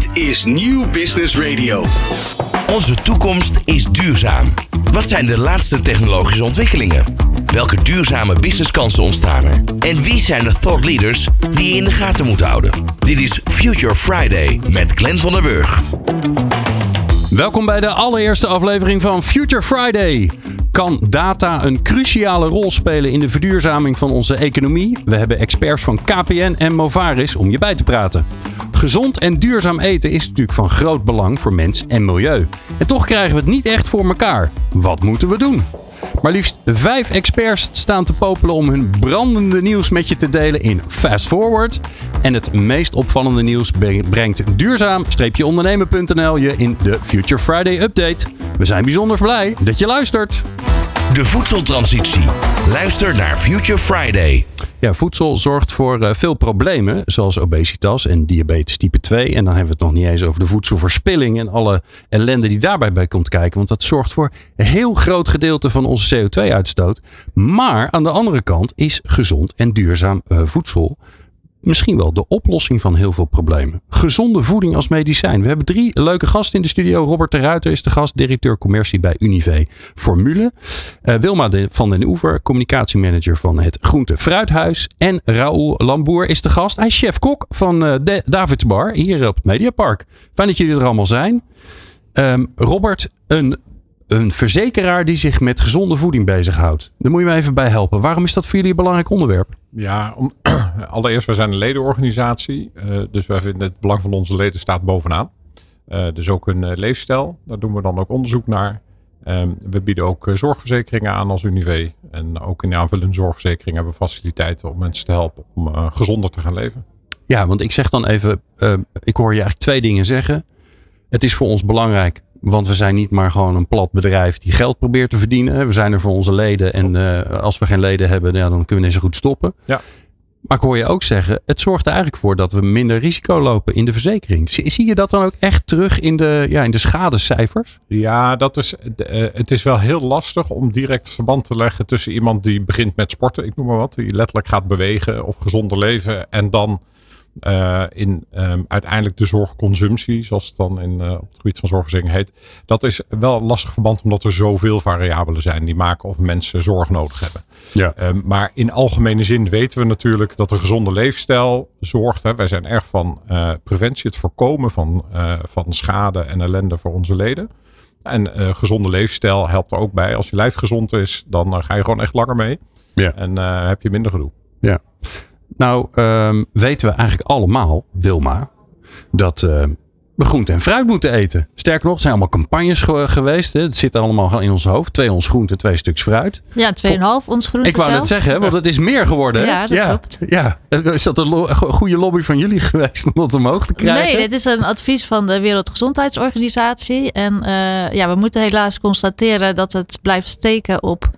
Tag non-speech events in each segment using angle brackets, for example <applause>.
Dit is Nieuw Business Radio. Onze toekomst is duurzaam. Wat zijn de laatste technologische ontwikkelingen? Welke duurzame businesskansen ontstaan? En wie zijn de thought leaders die je in de gaten moet houden? Dit is Future Friday met Glenn van der Burg. Welkom bij de allereerste aflevering van Future Friday. Kan data een cruciale rol spelen in de verduurzaming van onze economie? We hebben experts van KPN en Movaris om je bij te praten. Gezond en duurzaam eten is natuurlijk van groot belang voor mens en milieu. En toch krijgen we het niet echt voor elkaar. Wat moeten we doen? Maar liefst vijf experts staan te popelen om hun brandende nieuws met je te delen in Fast Forward. En het meest opvallende nieuws brengt duurzaam-ondernemen.nl je in de Future Friday Update. We zijn bijzonder blij dat je luistert. De voedseltransitie. Luister naar Future Friday. Ja, voedsel zorgt voor uh, veel problemen, zoals obesitas en diabetes type 2. En dan hebben we het nog niet eens over de voedselverspilling en alle ellende die daarbij bij komt kijken. Want dat zorgt voor een heel groot gedeelte van onze CO2-uitstoot. Maar aan de andere kant is gezond en duurzaam uh, voedsel misschien wel de oplossing van heel veel problemen. Gezonde voeding als medicijn. We hebben drie leuke gasten in de studio. Robert de Ruiter is de gast, directeur commercie bij Unive Formule. Uh, Wilma van den Oever, communicatiemanager van het Groente Fruithuis. En Raoul Lamboer is de gast. Hij is chef-kok van uh, de Davids Bar hier op het Mediapark. Fijn dat jullie er allemaal zijn. Um, Robert, een een verzekeraar die zich met gezonde voeding bezighoudt. Daar moet je me even bij helpen. Waarom is dat voor jullie een belangrijk onderwerp? Ja, om, <clears throat> allereerst, wij zijn een ledenorganisatie. Uh, dus wij vinden het belang van onze leden staat bovenaan. Uh, dus ook hun uh, leefstijl. Daar doen we dan ook onderzoek naar. Um, we bieden ook zorgverzekeringen aan als Unive. En ook in de aanvullende zorgverzekering hebben we faciliteiten om mensen te helpen om gezonder te gaan leven. Ja, want ik zeg dan even, ik hoor je eigenlijk twee dingen zeggen. Het is voor ons belangrijk want we zijn niet maar gewoon een plat bedrijf die geld probeert te verdienen. We zijn er voor onze leden. En uh, als we geen leden hebben, ja, dan kunnen we zo goed stoppen. Ja. Maar ik hoor je ook zeggen, het zorgt er eigenlijk voor dat we minder risico lopen in de verzekering. Zie, zie je dat dan ook echt terug in de, ja, in de schadecijfers? Ja, dat is, uh, het is wel heel lastig om direct verband te leggen tussen iemand die begint met sporten, ik noem maar wat, die letterlijk gaat bewegen of gezonder leven en dan uh, in um, uiteindelijk de zorgconsumptie, zoals het dan in, uh, op het gebied van zorgverzekering heet. Dat is wel een lastig verband, omdat er zoveel variabelen zijn die maken of mensen zorg nodig hebben. Ja. Um, maar in algemene zin weten we natuurlijk dat een gezonde leefstijl zorgt. Hè, wij zijn erg van uh, preventie, het voorkomen van, van schade en ellende voor onze leden. En gezonde leefstijl helpt er ook bij. Als je lijf gezond is, dan ga je gewoon echt langer mee. Ja. En heb je minder gedoe. Ja. Nou, um, weten we eigenlijk allemaal, Wilma, dat uh, we groente en fruit moeten eten. Sterker nog, er zijn allemaal campagnes ge geweest. Hè. Het zit allemaal in ons hoofd. Twee ons groente, twee stuks fruit. Ja, tweeënhalf ons groente Ik wou net zeggen, want het is meer geworden. Ja, dat ja. klopt. Ja. Is dat een lo goede lobby van jullie <laughs> geweest om dat omhoog te krijgen? Nee, dit is een advies van de Wereldgezondheidsorganisatie. En uh, ja, we moeten helaas constateren dat het blijft steken op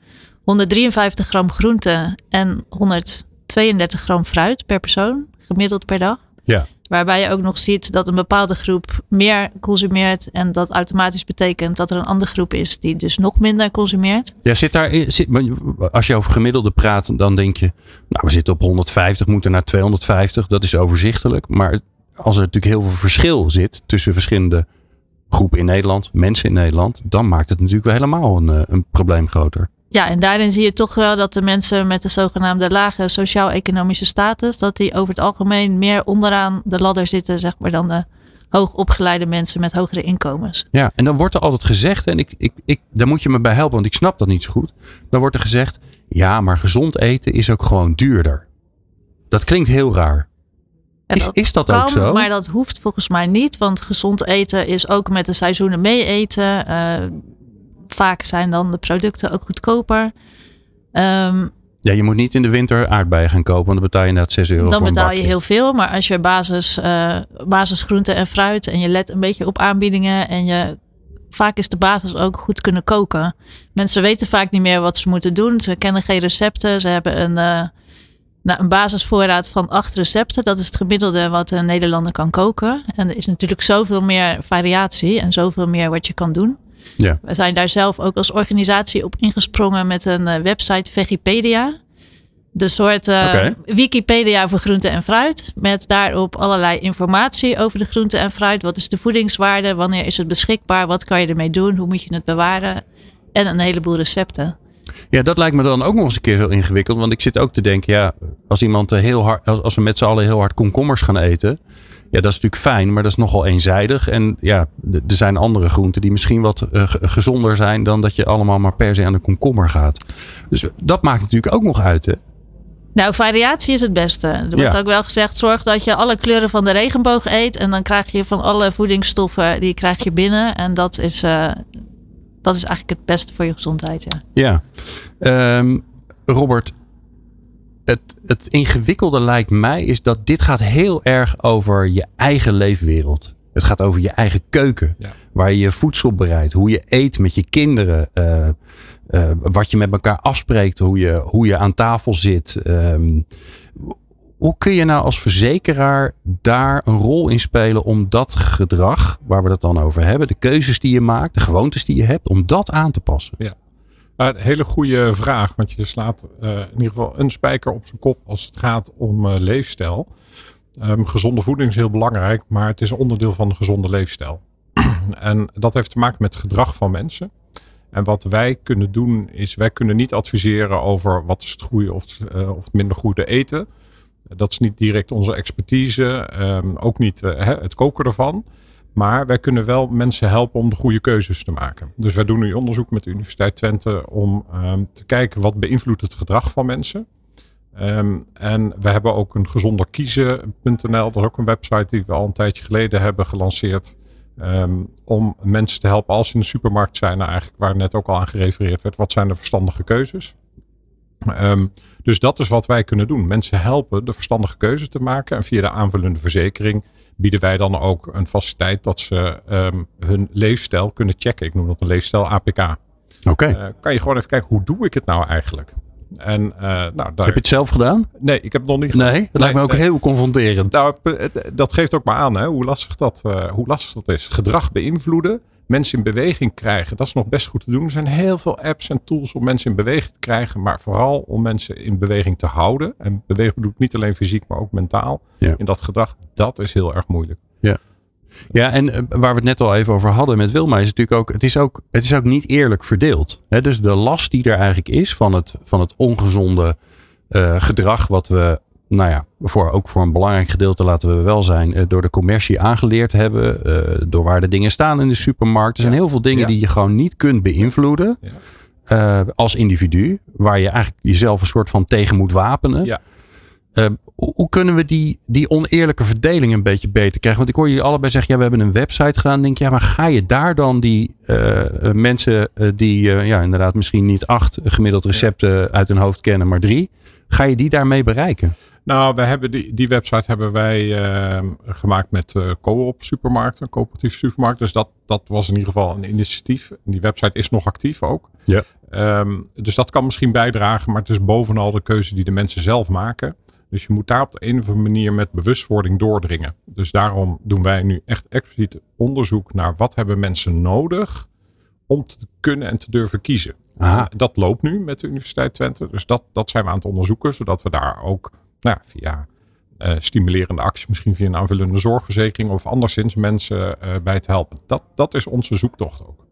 153 gram groente en 100 32 gram fruit per persoon, gemiddeld per dag. Ja. Waarbij je ook nog ziet dat een bepaalde groep meer consumeert. En dat automatisch betekent dat er een andere groep is die dus nog minder consumeert. Ja, zit daar, zit, als je over gemiddelde praat, dan denk je, nou we zitten op 150, moeten naar 250. Dat is overzichtelijk. Maar als er natuurlijk heel veel verschil zit tussen verschillende groepen in Nederland, mensen in Nederland, dan maakt het natuurlijk wel helemaal een, eh, een probleem groter. Ja, en daarin zie je toch wel dat de mensen met de zogenaamde lage sociaal-economische status, dat die over het algemeen meer onderaan de ladder zitten, zeg maar, dan de hoogopgeleide mensen met hogere inkomens. Ja, en dan wordt er altijd gezegd, en ik, ik, ik, daar moet je me bij helpen, want ik snap dat niet zo goed. Dan wordt er gezegd, ja, maar gezond eten is ook gewoon duurder. Dat klinkt heel raar. Is, dat is dat kan, ook zo? Maar dat hoeft volgens mij niet, want gezond eten is ook met de seizoenen mee eten. Uh, vaak zijn dan de producten ook goedkoper. Um, ja, je moet niet in de winter aardbeien gaan kopen, want dan betaal je net 6 euro Dan voor betaal je heel veel, maar als je basis, uh, basisgroenten en fruit en je let een beetje op aanbiedingen en je vaak is de basis ook goed kunnen koken. Mensen weten vaak niet meer wat ze moeten doen. Ze kennen geen recepten. Ze hebben een, uh, nou, een basisvoorraad van acht recepten. Dat is het gemiddelde wat een Nederlander kan koken. En er is natuurlijk zoveel meer variatie en zoveel meer wat je kan doen. Ja. We zijn daar zelf ook als organisatie op ingesprongen met een uh, website Vegipedia. De soort uh, Oké. Wikipedia voor groente en fruit. Met daarop allerlei informatie over de groente en fruit. Wat is de voedingswaarde? Wanneer is het beschikbaar? Wat kan je ermee doen? Hoe moet je het bewaren? En een heleboel recepten. Ja, dat lijkt me dan ook nog eens een keer zo ingewikkeld. Want ik zit ook te denken, ja, als iemand eh, heel hard, als, als we met z'n allen heel hard komkommers gaan eten. Ja, dat is natuurlijk fijn, maar dat is nogal eenzijdig. En ja, er zijn andere groenten die misschien wat eh, ge- gezonder zijn dan dat je allemaal maar per se aan de komkommer gaat. Dus dat maakt natuurlijk ook nog uit, hè? Nou, variatie is het beste. Er wordt Ja. ook wel gezegd, zorg dat je alle kleuren van de regenboog eet. En dan krijg je van alle voedingsstoffen, die krijg je binnen. En dat is, eh, dat is eigenlijk het beste voor je gezondheid, ja. Ja. Ehm, Robert, het, het ingewikkelde lijkt mij is dat dit gaat heel erg over je eigen leefwereld. Het gaat over je eigen keuken. Ja. Waar je je voedsel bereidt. Hoe je eet met je kinderen. eh, eh, wat je met elkaar afspreekt. Hoe je, hoe je aan tafel zit. Ehm, hoe kun je nou als verzekeraar daar een rol in spelen om dat gedrag, waar we het dan over hebben, de keuzes die je maakt, de gewoontes die je hebt, om dat aan te passen? Maar een hele goede vraag, want je slaat eh, in ieder geval een spijker op zijn kop als het gaat om eh, leefstijl. Ehm, gezonde voeding is heel belangrijk, maar het is een onderdeel van de gezonde leefstijl. <clears throat> en dat heeft te maken met gedrag van mensen. En wat wij kunnen doen, is wij kunnen niet adviseren over wat is het goede of, eh, of het minder goede eten. Dat is niet direct onze expertise, ehm, ook niet het koken ervan. Maar wij kunnen wel mensen helpen om de goede keuzes te maken. Dus wij doen nu onderzoek met de Universiteit Twente om ehm, te kijken wat beïnvloedt het gedrag van mensen. Ehm, en we hebben ook een gezonderkiezen.nl, dat is ook een website die we al een tijdje geleden hebben gelanceerd. ehm, om mensen te helpen als ze in de supermarkt zijn, nou eigenlijk waar net ook al aan gerefereerd werd, wat zijn de verstandige keuzes? Dus dat is wat wij kunnen doen. Mensen helpen de verstandige keuze te maken. En via de aanvullende verzekering bieden wij dan ook een faciliteit dat ze ehm, hun leefstijl kunnen checken. Ik noem dat een leefstijl APK. Oké. Eh, kan je gewoon even kijken, hoe doe ik het nou eigenlijk? En eh, nou, daar, Heb je het zelf gedaan? nee, ik heb het nog niet gedaan. Nee, dat lijkt me ook nee. heel confronterend. Nou, p- dat geeft ook maar aan hè, hoe, lastig dat, eh, hoe lastig dat is. Gedrag beïnvloeden, mensen in beweging krijgen, dat is nog best goed te doen. Er zijn heel veel apps en tools om mensen in beweging te krijgen, maar vooral om mensen in beweging te houden. En bewegen bedoel ik niet alleen fysiek, maar ook mentaal. Ja. In dat gedrag, dat is heel erg moeilijk. Ja, en eh, waar we het net al even over hadden met Wilma, is natuurlijk ook, het is ook, het is ook niet eerlijk verdeeld. Hè? Dus de last die er eigenlijk is van het, van het ongezonde eh, gedrag, wat we, nou ja, voor, ook voor een belangrijk gedeelte, laten we wel zijn, eh, door de commercie aangeleerd hebben, eh, door waar de dingen staan in de supermarkt. Er zijn Ja. heel veel dingen Ja. die je gewoon niet kunt beïnvloeden Ja. eh, als individu, waar je eigenlijk jezelf een soort van tegen moet wapenen. Ja. Hoe, hoe kunnen we die, die oneerlijke verdeling een beetje beter krijgen? Want ik hoor jullie allebei zeggen, ja, we hebben een website gedaan. Dan denk ik, ja, maar ga je daar dan die mensen die, ja, inderdaad misschien niet acht gemiddeld recepten uit hun hoofd kennen, maar drie. Ga je die daarmee bereiken? Nou, we hebben die, die website hebben wij ehm, gemaakt met eh co-op supermarkten, coöperatieve supermarkten. Dus dat, dat was in ieder geval een initiatief. En die website is nog actief ook. Ja. Ehm, dus dat kan misschien bijdragen, maar het is bovenal de keuze die de mensen zelf maken. Dus je moet daar op de een of andere manier met bewustwording doordringen. Dus daarom doen wij nu echt expliciet onderzoek naar wat hebben mensen nodig om te kunnen en te durven kiezen. Aha. Dat loopt nu met de Universiteit Twente. Dus dat, dat zijn we aan het onderzoeken, zodat we daar ook nou, ja, via eh, stimulerende actie, misschien via een aanvullende zorgverzekering of anderszins mensen eh, bij te helpen. Dat, dat is onze zoektocht ook.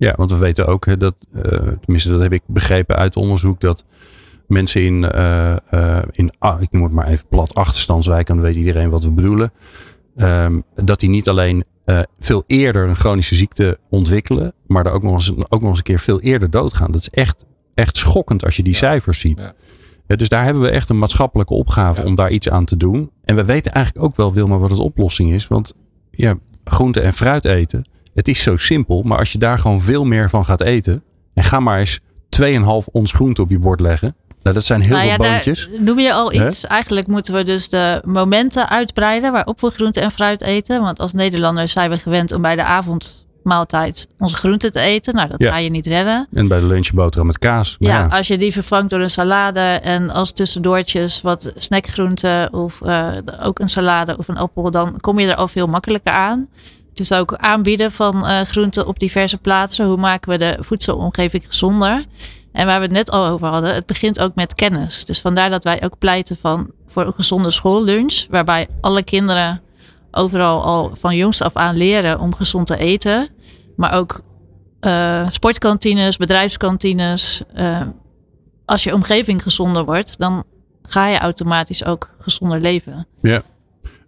Ja, want we weten ook hè, dat, eh, tenminste dat heb ik begrepen uit onderzoek, dat mensen in, in ah, ik noem het maar even plat, achterstandswijken, dan weet iedereen wat we bedoelen, ehm, dat die niet alleen veel eerder een chronische ziekte ontwikkelen, maar er ook nog eens, ook nog eens een keer veel eerder doodgaan. Dat is echt, echt schokkend als je die Ja. cijfers ziet. Ja. Ja, dus daar hebben we echt een maatschappelijke opgave Ja. om daar iets aan te doen. En we weten eigenlijk ook wel, Wilma, wat de oplossing is. Want ja, groente en fruit eten, het is zo simpel. Maar als je daar gewoon veel meer van gaat eten. En ga maar eens 2,5 ons groente op je bord leggen. Nou, dat zijn heel Nou veel ja, boontjes. noem je al iets. Eigenlijk moeten we dus de momenten uitbreiden waarop we groente en fruit eten. Want als Nederlanders zijn we gewend om bij de avondmaaltijd onze groente te eten. Nou, dat Ja. ga je niet redden. En bij de lunch boterham met kaas. Maar Ja, ja, als je die vervangt door een salade en als tussendoortjes wat snackgroenten of eh, ook een salade of een appel, dan kom je er al veel makkelijker aan. Dus ook aanbieden van eh, groenten op diverse plaatsen. Hoe maken we de voedselomgeving gezonder? En waar we het net al over hadden, het begint ook met kennis. Dus vandaar dat wij ook pleiten van, voor een gezonde schoollunch. Waarbij alle kinderen overal al van jongs af aan leren om gezond te eten. Maar ook uh, sportkantines, bedrijfskantines. Uh, als je omgeving gezonder wordt, dan ga je automatisch ook gezonder leven. Ja.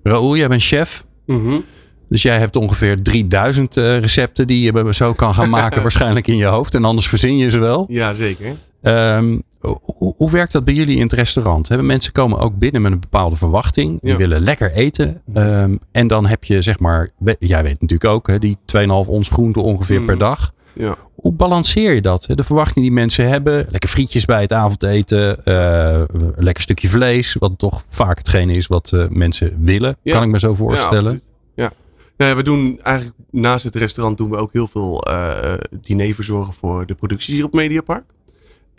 Raoul, jij bent chef. Mm Dus jij hebt ongeveer 3000 uh, recepten die je zo kan gaan maken <laughs> waarschijnlijk in je hoofd. En anders verzin je ze wel. Ja, zeker. Um, hoe, hoe, werkt dat bij jullie in het restaurant? Hebben mensen komen ook binnen met een bepaalde verwachting. Die Ja. willen lekker eten. Um, en dan heb je zeg maar, jij weet natuurlijk ook, hè, die 2,5 ons groente ongeveer Mm. per dag. Ja. Hoe balanceer je dat? De verwachting die mensen hebben. Lekker frietjes bij het avondeten. eh, lekker stukje vlees. Wat toch vaak hetgene is wat eh, mensen willen. Ja. Kan ik me zo voorstellen. ja. Ja, we doen eigenlijk naast het restaurant doen we ook heel veel eh diner verzorgen voor de producties hier op Mediapark.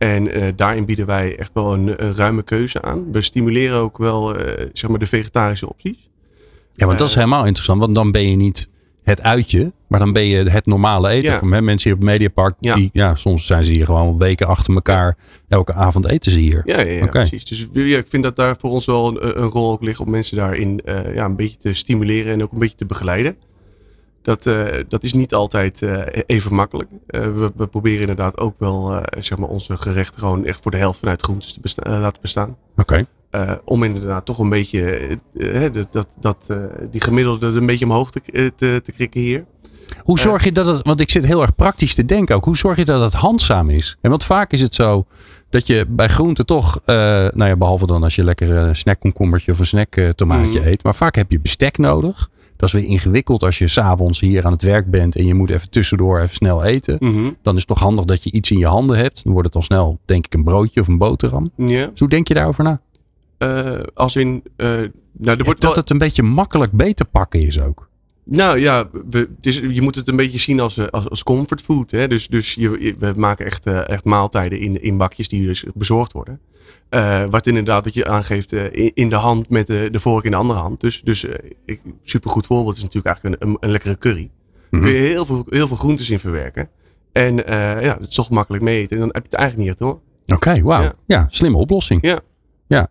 En eh, daarin bieden wij echt wel een, een ruime keuze aan. We stimuleren ook wel eh, zeg maar de vegetarische opties. Ja, want dat is Eh, helemaal interessant. Want dan ben je niet het uitje. Maar dan ben je het normale eten. Ja. Hè, mensen hier op Mediapark. Ja. Die, ja, soms zijn ze hier gewoon weken achter elkaar. Elke avond eten ze hier. Ja, ja, ja precies. Dus ja, ik vind dat daar voor ons wel een, een rol ook ligt om mensen daarin eh, ja, een beetje te stimuleren en ook een beetje te begeleiden. Dat, eh, dat is niet altijd eh, even makkelijk. Eh, we, we proberen inderdaad ook wel zeg maar onze gerechten gewoon echt voor de helft vanuit groentes te besta- laten bestaan. Oké. Om inderdaad toch een beetje dat, dat, die gemiddelde een beetje omhoog te, te, te krikken hier. Hoe zorg je dat het, want ik zit heel erg praktisch te denken ook. Hoe zorg je dat het handzaam is? En want vaak is het zo dat je bij groenten toch, nou ja, behalve dan als je lekker een snackkomkommertje of een snacktomaatje Mhm. eet. Maar vaak heb je bestek nodig. Dat is weer ingewikkeld als je s'avonds hier aan het werk bent en je moet even tussendoor even snel eten. Mhm. Dan is het toch handig dat je iets in je handen hebt. Dan wordt het al snel, denk ik, een broodje of een boterham. Dus hoe denk je daarover na? Eh, als in, eh, nou, er wordt dat wel- het een beetje makkelijk beter pakken is ook. Nou ja, we, dus je moet het een beetje zien als, eh, als, als comfortfood. Hè? Dus, dus je, we maken echt, echt maaltijden in, in bakjes die dus bezorgd worden. Eh, wat inderdaad, wat je aangeeft, eh, in, in de hand met de, de vork in de andere hand. Dus, dus eh, ik, supergoed voorbeeld is natuurlijk eigenlijk een, een, een lekkere curry. Daar kun je heel veel, heel veel groentes in verwerken. En ja, het is toch makkelijk mee eten. En dan heb je het eigenlijk niet echt hoor. Oké, wauw. Ja. Ja. slimme oplossing. Ja. ja.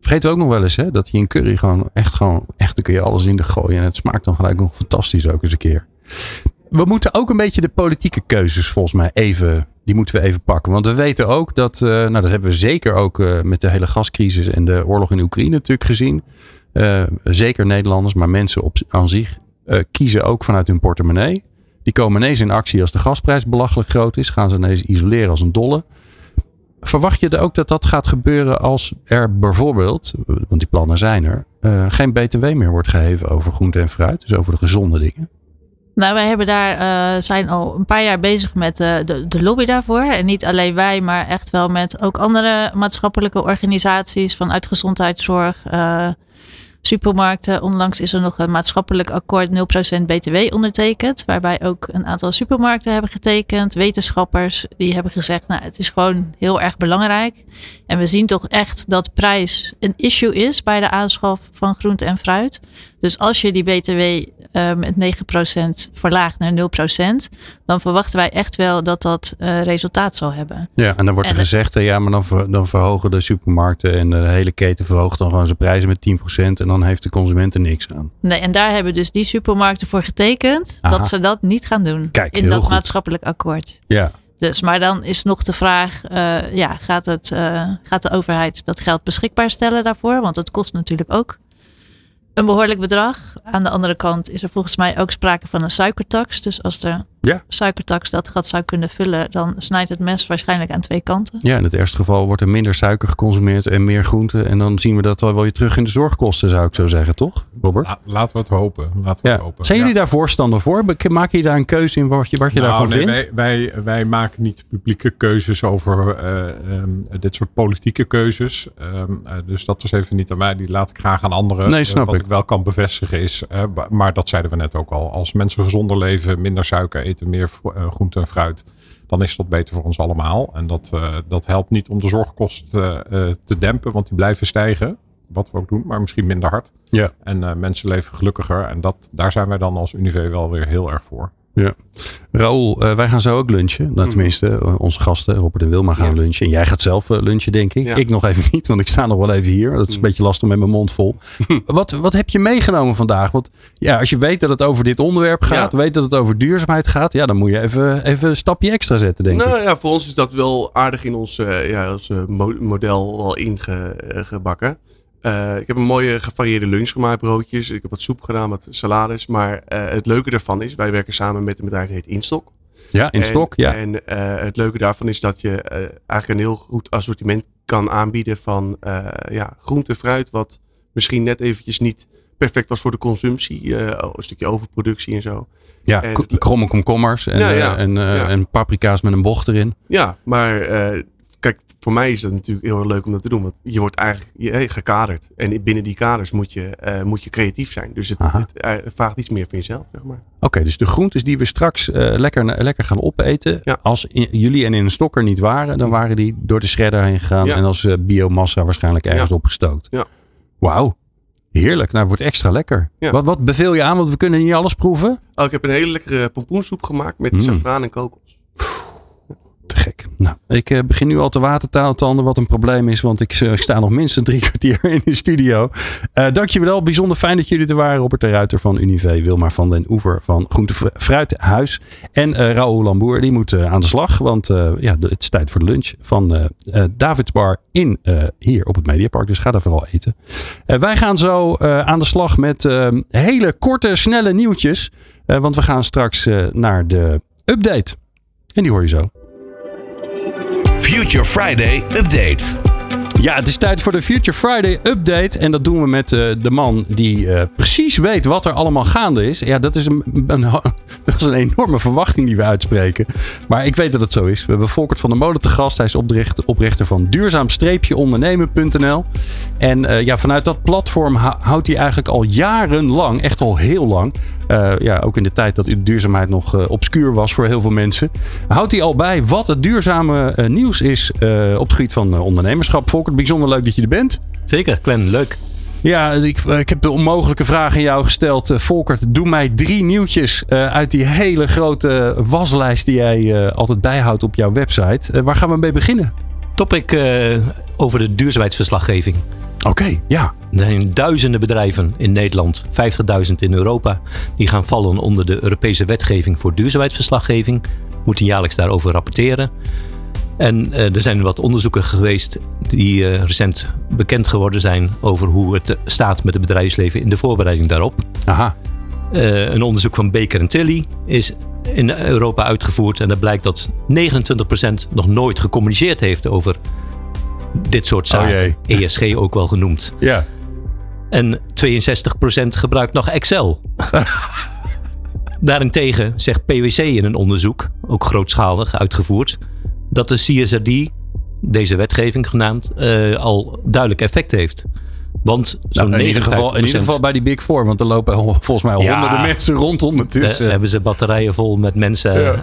Vergeten we ook nog wel eens, hè? Dat je in curry gewoon echt gewoon, echt, dan kun je alles in de gooien. En het smaakt dan gelijk nog fantastisch ook eens een keer. We moeten ook een beetje de politieke keuzes volgens mij even, die moeten we even pakken. Want we weten ook dat, eh, nou dat hebben we zeker ook eh, met de hele gascrisis en de oorlog in Oekraïne natuurlijk gezien. Eh, zeker Nederlanders, maar mensen op, aan zich kiezen ook vanuit hun portemonnee. Die komen ineens in actie als de gasprijs belachelijk groot is. Gaan ze ineens isoleren als een dolle. Verwacht je er ook dat dat gaat gebeuren als er bijvoorbeeld, want die plannen zijn er, geen BTW meer wordt geheven over groente en fruit, dus over de gezonde dingen? Nou, wij hebben daar, eh, zijn al een paar jaar bezig met eh, de, de lobby daarvoor. En niet alleen wij, maar echt wel met ook andere maatschappelijke organisaties vanuit gezondheidszorg, eh, supermarkten. Onlangs is er nog een maatschappelijk akkoord 0% BTW ondertekend. Waarbij ook een aantal supermarkten hebben getekend. Wetenschappers die hebben gezegd, nou het is gewoon heel erg belangrijk. En we zien toch echt dat prijs een issue is bij de aanschaf van groente en fruit. Dus als je die BTW eh, met 9% verlaagt naar 0%, dan verwachten wij echt wel dat dat eh, resultaat zal hebben. Ja, en dan wordt er En het- gezegd, eh, ja, maar dan, ver- dan verhogen de supermarkten en de hele keten verhoogt dan gewoon zijn prijzen met 10% en dan heeft de consument er niks aan. Nee, en daar hebben dus die supermarkten voor getekend Aha. dat ze dat niet gaan doen Kijk, in dat goed. maatschappelijk akkoord. Ja, Dus, maar dan is nog de vraag, ja, gaat, het, gaat de overheid dat geld beschikbaar stellen daarvoor? Want het kost natuurlijk ook een behoorlijk bedrag. Aan de andere kant is er volgens mij ook sprake van een suikertax. Dus als de Ja. suikertax dat gat zou kunnen vullen, dan snijdt het mes waarschijnlijk aan twee kanten. ja, in het ergste geval wordt er minder suiker geconsumeerd en meer groente en dan zien we dat wel weer terug in de zorgkosten, zou ik zo zeggen, toch, Robert? La- laten we het hopen. Laten we Ja. het hopen. Zijn jullie daar voorstander voor? Maken je daar een keuze in wat je, wat je Nou, daarvan nee, vindt? Wij, wij, wij maken niet publieke keuzes over eh, ehm, dit soort politieke keuzes. Ehm, eh, dus dat is even niet aan mij. Die laat ik graag aan anderen. Nee, Eh, snap wat ik. ik wel kan bevestigen is, maar dat zeiden we net ook al. Als mensen gezonder leven, minder suiker eten, meer eh, groente en fruit. Dan is dat beter voor ons allemaal. En dat, eh, dat helpt niet om de zorgkosten eh, te dempen, want die blijven stijgen. Wat we ook doen, maar misschien minder hard. Ja. En mensen leven gelukkiger. En dat, daar zijn wij dan als Unive wel weer heel erg voor. Raoul, eh, wij gaan zo ook lunchen. Nou, tenminste, eh, onze gasten, Robert en Wilma, gaan. Ja. lunchen. En jij gaat zelf eh, lunchen, denk ik. Ja. Ik nog even niet, want ik sta nog wel even hier. Dat is een Mhm. beetje lastig met mijn mond vol. <laughs> wat, wat heb je meegenomen vandaag? Want ja, als je weet dat het over dit onderwerp gaat, weet dat het over duurzaamheid gaat, ja, dan moet je even, even een stapje extra zetten, denk ik. Nou ja, voor ons is dat wel aardig in ons, ja, ons mo- model wel ingebakken. Eh, ik heb een mooie gevarieerde lunch gemaakt, broodjes. Ik heb wat soep gedaan, wat salades. Maar eh, het leuke daarvan is, wij werken samen met een bedrijf dat heet Instok. Ja, in En- ja. En eh, het leuke daarvan is dat je eigenlijk een heel goed assortiment kan aanbieden van ja, groente, fruit, wat misschien net eventjes niet perfect was voor de consumptie. eh, een stukje overproductie en zo. ja, en- k- kromme komkommers en, Ja, ja. en, Ja. en paprika's met een bocht erin. Ja, maar voor mij is dat natuurlijk heel erg leuk om dat te doen. Want je wordt eigenlijk je, gekaderd. En binnen die kaders moet je, eh, moet je creatief zijn. Dus het, Aha. het eh, vraagt iets meer van jezelf, zeg maar. Oké, dus de groentes die we straks eh, lekker, lekker gaan opeten. Ja. Als jullie en in een stokker niet waren, dan waren die door de shredder heen gegaan. Ja. En als eh, biomassa waarschijnlijk ergens Ja. opgestookt. Ja. Wauw. Heerlijk. Nou, het wordt extra lekker. Wat, wat beveel je aan? Want we kunnen niet alles proeven. Oh, ik heb een hele lekkere pompoensoep gemaakt met Mm. saffraan en kokos. Te gek. Nou, ik eh, begin nu al te watertanden, wat een probleem is. Want ik eh, sta nog minstens drie <laughs> kwartier in de studio. Eh dankjewel. Bijzonder fijn dat jullie er waren. Robert de Ruiter van Unive. Wilma van den Oever van Groente Fru- Fruithuis. En eh Raoul Lamboer. Die moet eh, aan de slag. Want ja, het is tijd voor de lunch van Davids Bar in, hier op het Mediapark. Dus ga daar vooral eten. Wij gaan zo aan de slag met hele korte, snelle nieuwtjes. Want we gaan straks naar de update. En die hoor je zo. Future Friday Update. Ja, het is tijd voor de Future Friday update. En dat doen we met eh, de man die eh, precies weet wat er allemaal gaande is. Ja, dat is een, een, <laughs> dat is een enorme verwachting die we uitspreken. Maar ik weet dat het zo is. We hebben Volkert van der Molen te gast. Hij is oprichter, oprichter van duurzaam-ondernemen.nl. En eh, ja, vanuit dat platform hou- houdt hij eigenlijk al jarenlang, echt al heel lang... eh, ja, ook in de tijd dat duurzaamheid nog eh, obscuur was voor heel veel mensen. Houdt hij al bij wat het duurzame eh, nieuws is op het gebied van ondernemerschap. Volkert, bijzonder leuk dat je er bent. Zeker, Glenn, leuk. Ja, ik, ik heb de onmogelijke vraag aan jou gesteld. Volkert, doe mij drie nieuwtjes uit die hele grote waslijst die jij altijd bijhoudt op jouw website. Waar gaan we mee beginnen? Topic over de duurzaamheidsverslaggeving. Oké, ja. Er zijn duizenden bedrijven in Nederland, 50.000 in Europa, die gaan vallen onder de Europese wetgeving voor duurzaamheidsverslaggeving. Moeten jaarlijks daarover rapporteren. En eh, er zijn wat onderzoeken geweest die eh, recent bekend geworden zijn over hoe het staat met het bedrijfsleven in de voorbereiding daarop. Aha. Eh, een onderzoek van Baker Tilly is in Europa uitgevoerd. En dat blijkt dat 29% nog nooit gecommuniceerd heeft over dit soort Oh zaken. ESG ook wel genoemd. Ja. En 62% gebruikt nog Excel. <laughs> Daarentegen zegt PwC in een onderzoek, ook grootschalig uitgevoerd, dat de CSRD, deze wetgeving genaamd, eh, al duidelijk effect heeft. Want zo'n Nou, in, ieder geval, in 59% ieder geval bij die Big Four, want er lopen <laughs> volgens mij Ja. honderden mensen rond Daar ondertussen. hebben ze batterijen vol met mensen Ja.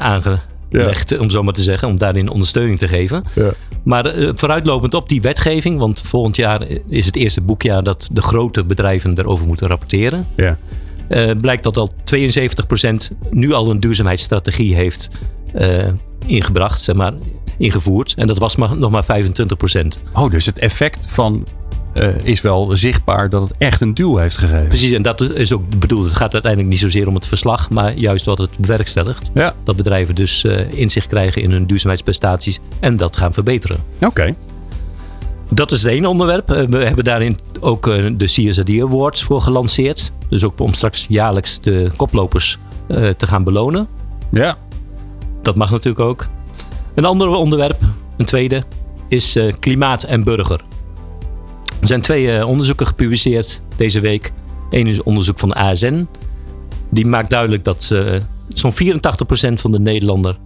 Om zo maar te zeggen, om daarin ondersteuning te geven. Ja. Maar eh, vooruitlopend op die wetgeving, want volgend jaar is het eerste boekjaar dat de grote bedrijven erover moeten rapporteren. Ja. eh, blijkt dat al 72% nu al een duurzaamheidsstrategie heeft eh, ingebracht, zeg maar, ingevoerd. En dat was maar, nog maar 25%. Oh, dus het effect van eh, is wel zichtbaar dat het echt een duw heeft gegeven. Precies, en dat is ook bedoeld. Het gaat uiteindelijk niet zozeer om het verslag, maar juist wat het bewerkstelligt. Ja. Dat bedrijven dus eh, inzicht krijgen in hun duurzaamheidsprestaties en dat gaan verbeteren. Oké. Dat is het ene onderwerp. Eh, We hebben daarin ook de CSRD Awards voor gelanceerd. Dus ook om straks jaarlijks de koplopers te gaan belonen. Ja. Dat mag natuurlijk ook. Een ander onderwerp, een tweede, is klimaat en burger. Er zijn twee eh, onderzoeken gepubliceerd deze week. Eén is onderzoek van de ASN. Die maakt duidelijk dat eh, zo'n 84% van de Nederlander